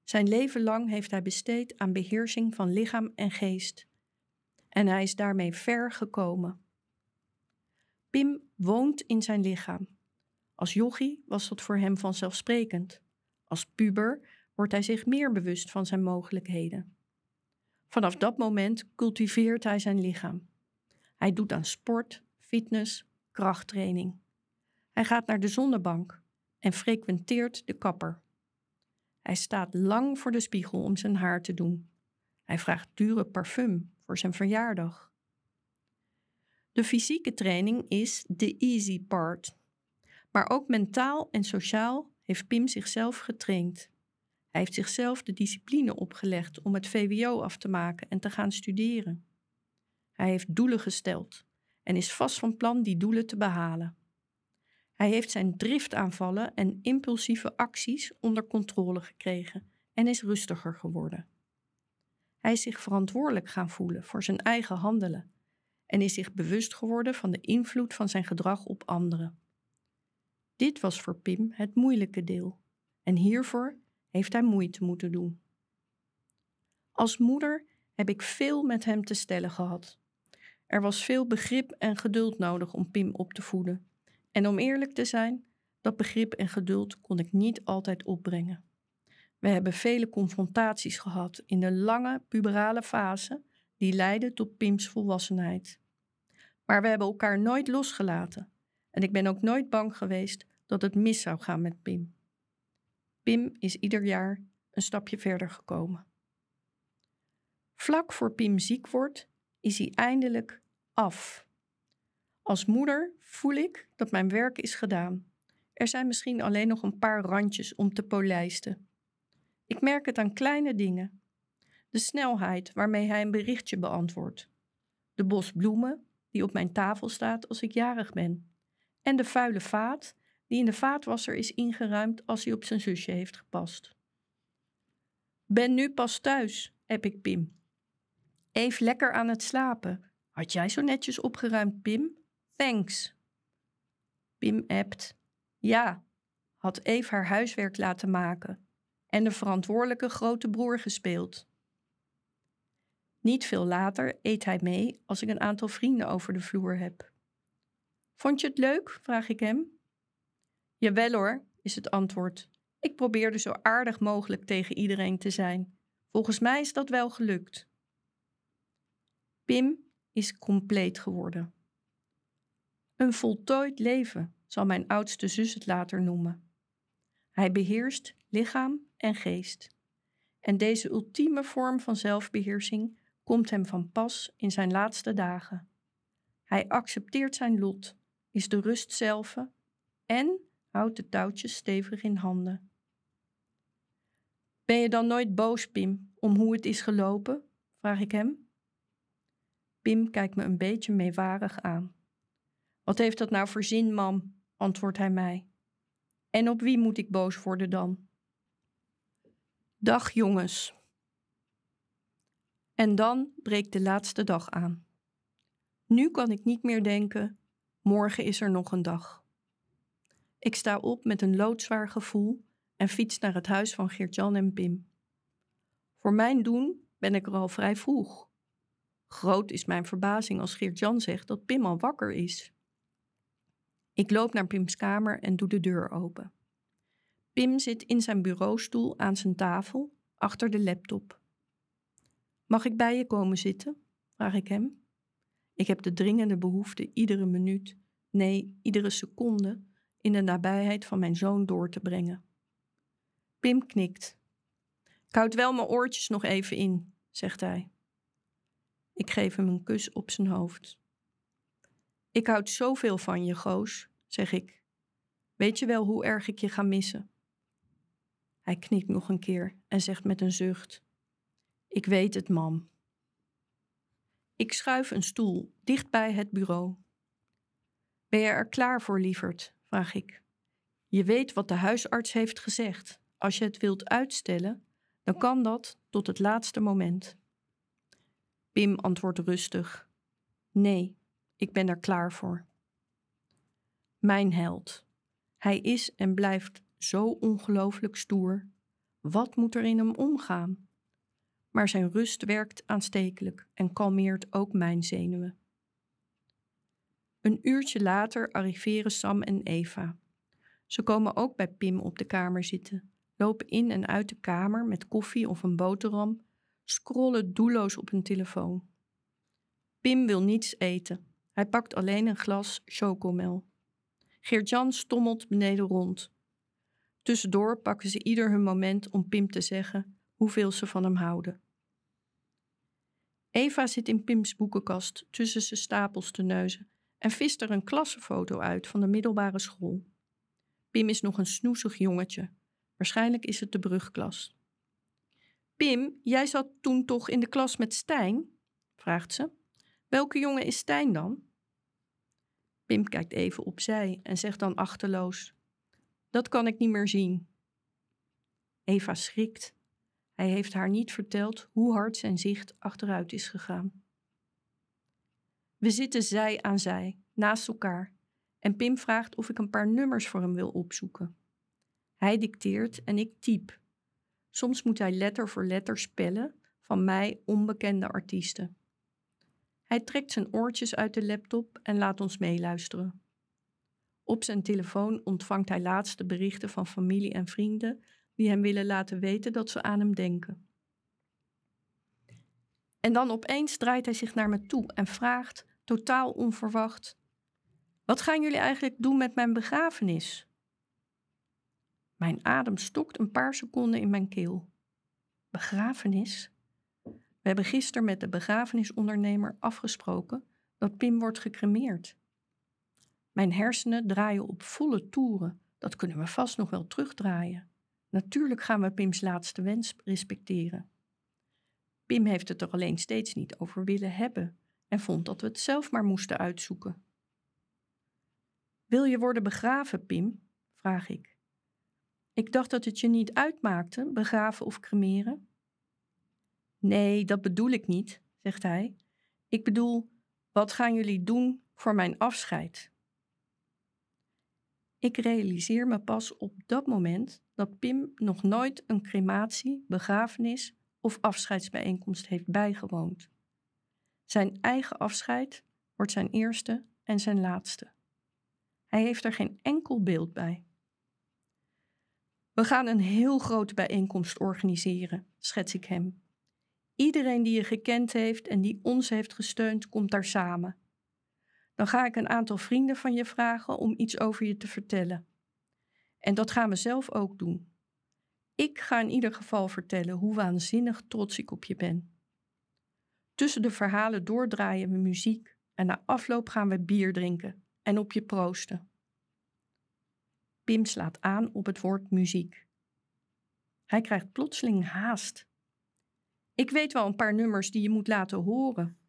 Zijn leven lang heeft hij besteed aan beheersing van lichaam en geest. En hij is daarmee ver gekomen. Pim woont in zijn lichaam. Als jochie was dat voor hem vanzelfsprekend. Als puber wordt hij zich meer bewust van zijn mogelijkheden. Vanaf dat moment cultiveert hij zijn lichaam. Hij doet aan sport, fitness, krachttraining. Hij gaat naar de zonnebank en frequenteert de kapper. Hij staat lang voor de spiegel om zijn haar te doen. Hij vraagt dure parfum voor zijn verjaardag. De fysieke training is de easy part. Maar ook mentaal en sociaal heeft Pim zichzelf getraind. Hij heeft zichzelf de discipline opgelegd om het VWO af te maken en te gaan studeren. Hij heeft doelen gesteld en is vast van plan die doelen te behalen. Hij heeft zijn driftaanvallen en impulsieve acties onder controle gekregen en is rustiger geworden. Hij is zich verantwoordelijk gaan voelen voor zijn eigen handelen en is zich bewust geworden van de invloed van zijn gedrag op anderen. Dit was voor Pim het moeilijke deel en hiervoor heeft hij moeite moeten doen. Als moeder heb ik veel met hem te stellen gehad. Er was veel begrip en geduld nodig om Pim op te voeden. En om eerlijk te zijn, dat begrip en geduld kon ik niet altijd opbrengen. We hebben vele confrontaties gehad in de lange puberale fase die leidde tot Pims volwassenheid. Maar we hebben elkaar nooit losgelaten en ik ben ook nooit bang geweest dat het mis zou gaan met Pim. Pim is ieder jaar een stapje verder gekomen. Vlak voor Pim ziek wordt, is hij eindelijk af. Als moeder voel ik dat mijn werk is gedaan. Er zijn misschien alleen nog een paar randjes om te polijsten. Ik merk het aan kleine dingen. De snelheid waarmee hij een berichtje beantwoordt. De bos bloemen die op mijn tafel staat als ik jarig ben. En de vuile vaat die in de vaatwasser is ingeruimd als hij op zijn zusje heeft gepast. Ben nu pas thuis, heb ik Pim. Even lekker aan het slapen. Had jij zo netjes opgeruimd, Pim? Thanks. Pim appt. Ja, had Eve haar huiswerk laten maken en de verantwoordelijke grote broer gespeeld. Niet veel later eet hij mee als ik een aantal vrienden over de vloer heb. Vond je het leuk? vraag ik hem. Jawel hoor, is het antwoord. Ik probeerde zo aardig mogelijk tegen iedereen te zijn. Volgens mij is dat wel gelukt. Pim is compleet geworden. Een voltooid leven zal mijn oudste zus het later noemen. Hij beheerst lichaam en geest. En deze ultieme vorm van zelfbeheersing komt hem van pas in zijn laatste dagen. Hij accepteert zijn lot, is de rust zelf en houdt de touwtjes stevig in handen. Ben je dan nooit boos, Pim, om hoe het is gelopen? vraag ik hem. Pim kijkt me een beetje meewarig aan. Wat heeft dat nou voor zin, mam? antwoordt hij mij. En op wie moet ik boos worden dan? Dag jongens. En dan breekt de laatste dag aan. Nu kan ik niet meer denken, morgen is er nog een dag. Ik sta op met een loodzwaar gevoel en fiets naar het huis van Geert-Jan en Pim. Voor mijn doen ben ik er al vrij vroeg. Groot is mijn verbazing als Geert-Jan zegt dat Pim al wakker is. Ik loop naar Pims kamer en doe de deur open. Pim zit in zijn bureaustoel aan zijn tafel, achter de laptop. Mag ik bij je komen zitten? vraag ik hem. Ik heb de dringende behoefte iedere minuut, nee, iedere seconde, in de nabijheid van mijn zoon door te brengen. Pim knikt. Ik wel mijn oortjes nog even in, zegt hij. Ik geef hem een kus op zijn hoofd. Ik houd zoveel van je, Goos, zeg ik. Weet je wel hoe erg ik je ga missen? Hij knikt nog een keer en zegt met een zucht: Ik weet het, mam. Ik schuif een stoel dicht bij het bureau. Ben je er klaar voor, lieverd? vraag ik. Je weet wat de huisarts heeft gezegd. Als je het wilt uitstellen, dan kan dat tot het laatste moment. Pim antwoordt rustig: Nee, ik ben er klaar voor. Mijn held. Hij is en blijft zo ongelooflijk stoer. Wat moet er in hem omgaan? Maar zijn rust werkt aanstekelijk en kalmeert ook mijn zenuwen. Een uurtje later arriveren Sam en Eva. Ze komen ook bij Pim op de kamer zitten, lopen in en uit de kamer met koffie of een boterham, scrollen doelloos op hun telefoon. Pim wil niets eten. Hij pakt alleen een glas chocomel. Geert-Jan stommelt beneden rond. Tussendoor pakken ze ieder hun moment om Pim te zeggen hoeveel ze van hem houden. Eva zit in Pims boekenkast tussen zijn stapels te neuzen en vist er een klassenfoto uit van de middelbare school. Pim is nog een snoezig jongetje. Waarschijnlijk is het de brugklas. Pim, jij zat toen toch in de klas met Stijn? vraagt ze. Welke jongen is Stijn dan? Pim kijkt even opzij en zegt dan achterloos: Dat kan ik niet meer zien. Eva schrikt. Hij heeft haar niet verteld hoe hard zijn zicht achteruit is gegaan. We zitten zij aan zij, naast elkaar, en Pim vraagt of ik een paar nummers voor hem wil opzoeken. Hij dicteert en ik typ. Soms moet hij letter voor letter spellen van mij onbekende artiesten. Hij trekt zijn oortjes uit de laptop en laat ons meeluisteren. Op zijn telefoon ontvangt hij laatste berichten van familie en vrienden die hem willen laten weten dat ze aan hem denken. En dan opeens draait hij zich naar me toe en vraagt, totaal onverwacht: Wat gaan jullie eigenlijk doen met mijn begrafenis? Mijn adem stokt een paar seconden in mijn keel. Begrafenis? We hebben gisteren met de begrafenisondernemer afgesproken dat Pim wordt gecremeerd. Mijn hersenen draaien op volle toeren. Dat kunnen we vast nog wel terugdraaien. Natuurlijk gaan we Pims laatste wens respecteren. Pim heeft het er alleen steeds niet over willen hebben en vond dat we het zelf maar moesten uitzoeken. Wil je worden begraven, Pim? vraag ik. Ik dacht dat het je niet uitmaakte, begraven of cremeren. Nee, dat bedoel ik niet, zegt hij. Ik bedoel, wat gaan jullie doen voor mijn afscheid? Ik realiseer me pas op dat moment dat Pim nog nooit een crematie, begrafenis of afscheidsbijeenkomst heeft bijgewoond. Zijn eigen afscheid wordt zijn eerste en zijn laatste. Hij heeft er geen enkel beeld bij. We gaan een heel grote bijeenkomst organiseren, schets ik hem. Iedereen die je gekend heeft en die ons heeft gesteund, komt daar samen. Dan ga ik een aantal vrienden van je vragen om iets over je te vertellen. En dat gaan we zelf ook doen. Ik ga in ieder geval vertellen hoe waanzinnig trots ik op je ben. Tussen de verhalen doordraaien we muziek en na afloop gaan we bier drinken en op je proosten. Pim slaat aan op het woord muziek. Hij krijgt plotseling haast. Ik weet wel een paar nummers die je moet laten horen.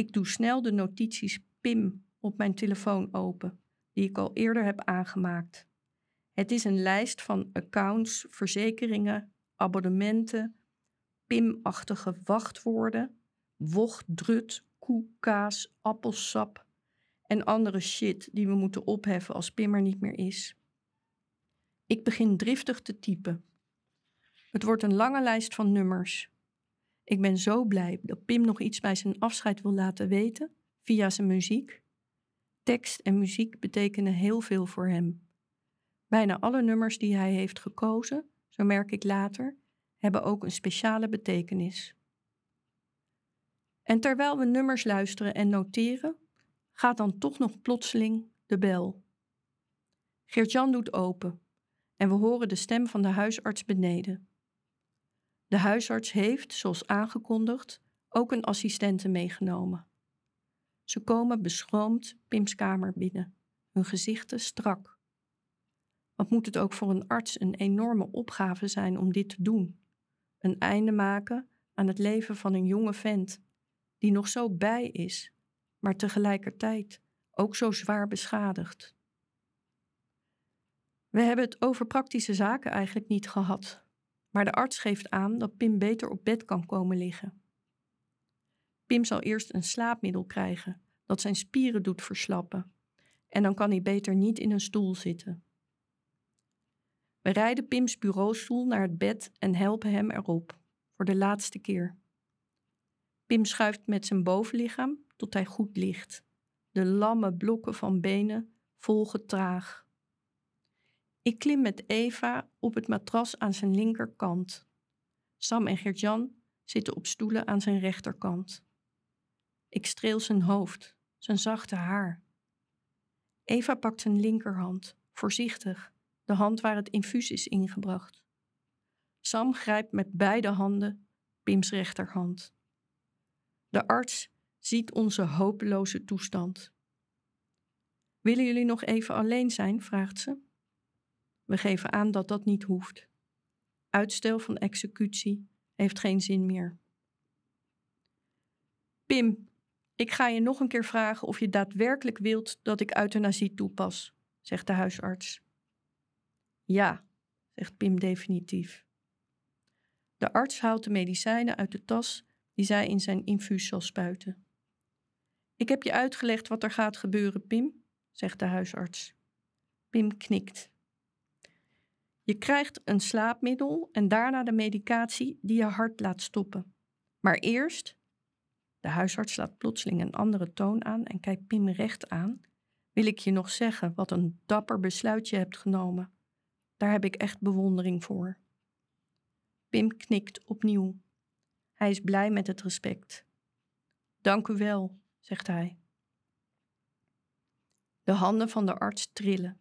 Ik doe snel de notities Pim op mijn telefoon open, die ik al eerder heb aangemaakt. Het is een lijst van accounts, verzekeringen, abonnementen, PIM-achtige wachtwoorden, wocht, drut, koe, kaas, appelsap en andere shit die we moeten opheffen als Pim er niet meer is. Ik begin driftig te typen. Het wordt een lange lijst van nummers. Ik ben zo blij dat Pim nog iets bij zijn afscheid wil laten weten via zijn muziek. Tekst en muziek betekenen heel veel voor hem. Bijna alle nummers die hij heeft gekozen, zo merk ik later, hebben ook een speciale betekenis. En terwijl we nummers luisteren en noteren, gaat dan toch nog plotseling de bel. Geert-Jan doet open en we horen de stem van de huisarts beneden. De huisarts heeft, zoals aangekondigd, ook een assistente meegenomen. Ze komen beschroomd Pim's kamer binnen, hun gezichten strak. Wat moet het ook voor een arts een enorme opgave zijn om dit te doen? Een einde maken aan het leven van een jonge vent die nog zo bij is, maar tegelijkertijd ook zo zwaar beschadigd. We hebben het over praktische zaken eigenlijk niet gehad, maar de arts geeft aan dat Pim beter op bed kan komen liggen. Pim zal eerst een slaapmiddel krijgen dat zijn spieren doet verslappen, en dan kan hij beter niet in een stoel zitten. We rijden Pims bureaustoel naar het bed en helpen hem erop, voor de laatste keer. Pim schuift met zijn bovenlichaam tot hij goed ligt. De lamme blokken van benen volgen traag. Ik klim met Eva op het matras aan zijn linkerkant. Sam en Gert-Jan zitten op stoelen aan zijn rechterkant. Ik streel zijn hoofd, zijn zachte haar. Eva pakt zijn linkerhand, voorzichtig, de hand waar het infuus is ingebracht. Sam grijpt met beide handen Pims rechterhand. De arts ziet onze hopeloze toestand. Willen jullie nog even alleen zijn? vraagt ze. We geven aan dat dat niet hoeft. Uitstel van executie heeft geen zin meer. Pim, ik ga je nog een keer vragen of je daadwerkelijk wilt dat ik euthanasie toepas, zegt de huisarts. Ja, zegt Pim definitief. De arts haalt de medicijnen uit de tas die zij in zijn infuus zal spuiten. Ik heb je uitgelegd wat er gaat gebeuren, Pim, zegt de huisarts. Pim knikt. Je krijgt een slaapmiddel en daarna de medicatie die je hart laat stoppen. Maar eerst. De huisarts slaat plotseling een andere toon aan en kijkt Pim recht aan. Wil ik je nog zeggen wat een dapper besluit je hebt genomen? Daar heb ik echt bewondering voor. Pim knikt opnieuw. Hij is blij met het respect. Dank u wel, zegt hij. De handen van de arts trillen.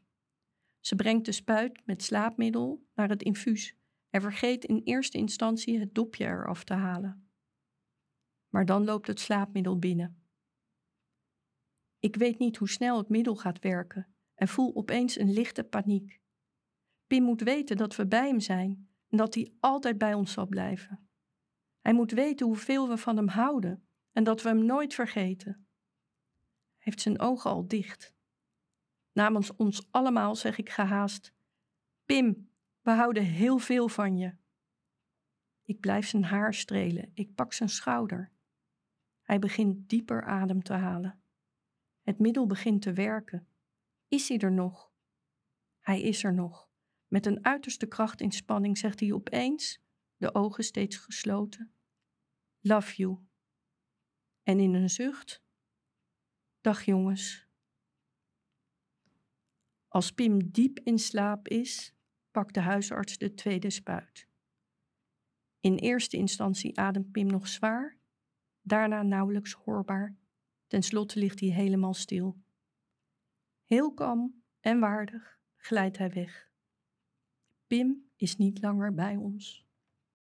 Ze brengt de spuit met slaapmiddel naar het infuus en vergeet in eerste instantie het dopje eraf te halen. Maar dan loopt het slaapmiddel binnen. Ik weet niet hoe snel het middel gaat werken en voel opeens een lichte paniek. Pim moet weten dat we bij hem zijn en dat hij altijd bij ons zal blijven. Hij moet weten hoeveel we van hem houden en dat we hem nooit vergeten. Hij heeft zijn ogen al dicht. Namens ons allemaal zeg ik gehaast: Pim, we houden heel veel van je. Ik blijf zijn haar strelen, ik pak zijn schouder. Hij begint dieper adem te halen. Het middel begint te werken. Is hij er nog? Hij is er nog. Met een uiterste krachtinspanning zegt hij opeens, de ogen steeds gesloten: Love you. En in een zucht: Dag jongens. Als Pim diep in slaap is, pakt de huisarts de tweede spuit. In eerste instantie ademt Pim nog zwaar, daarna nauwelijks hoorbaar. Ten slotte ligt hij helemaal stil. Heel kalm en waardig glijdt hij weg. Pim is niet langer bij ons.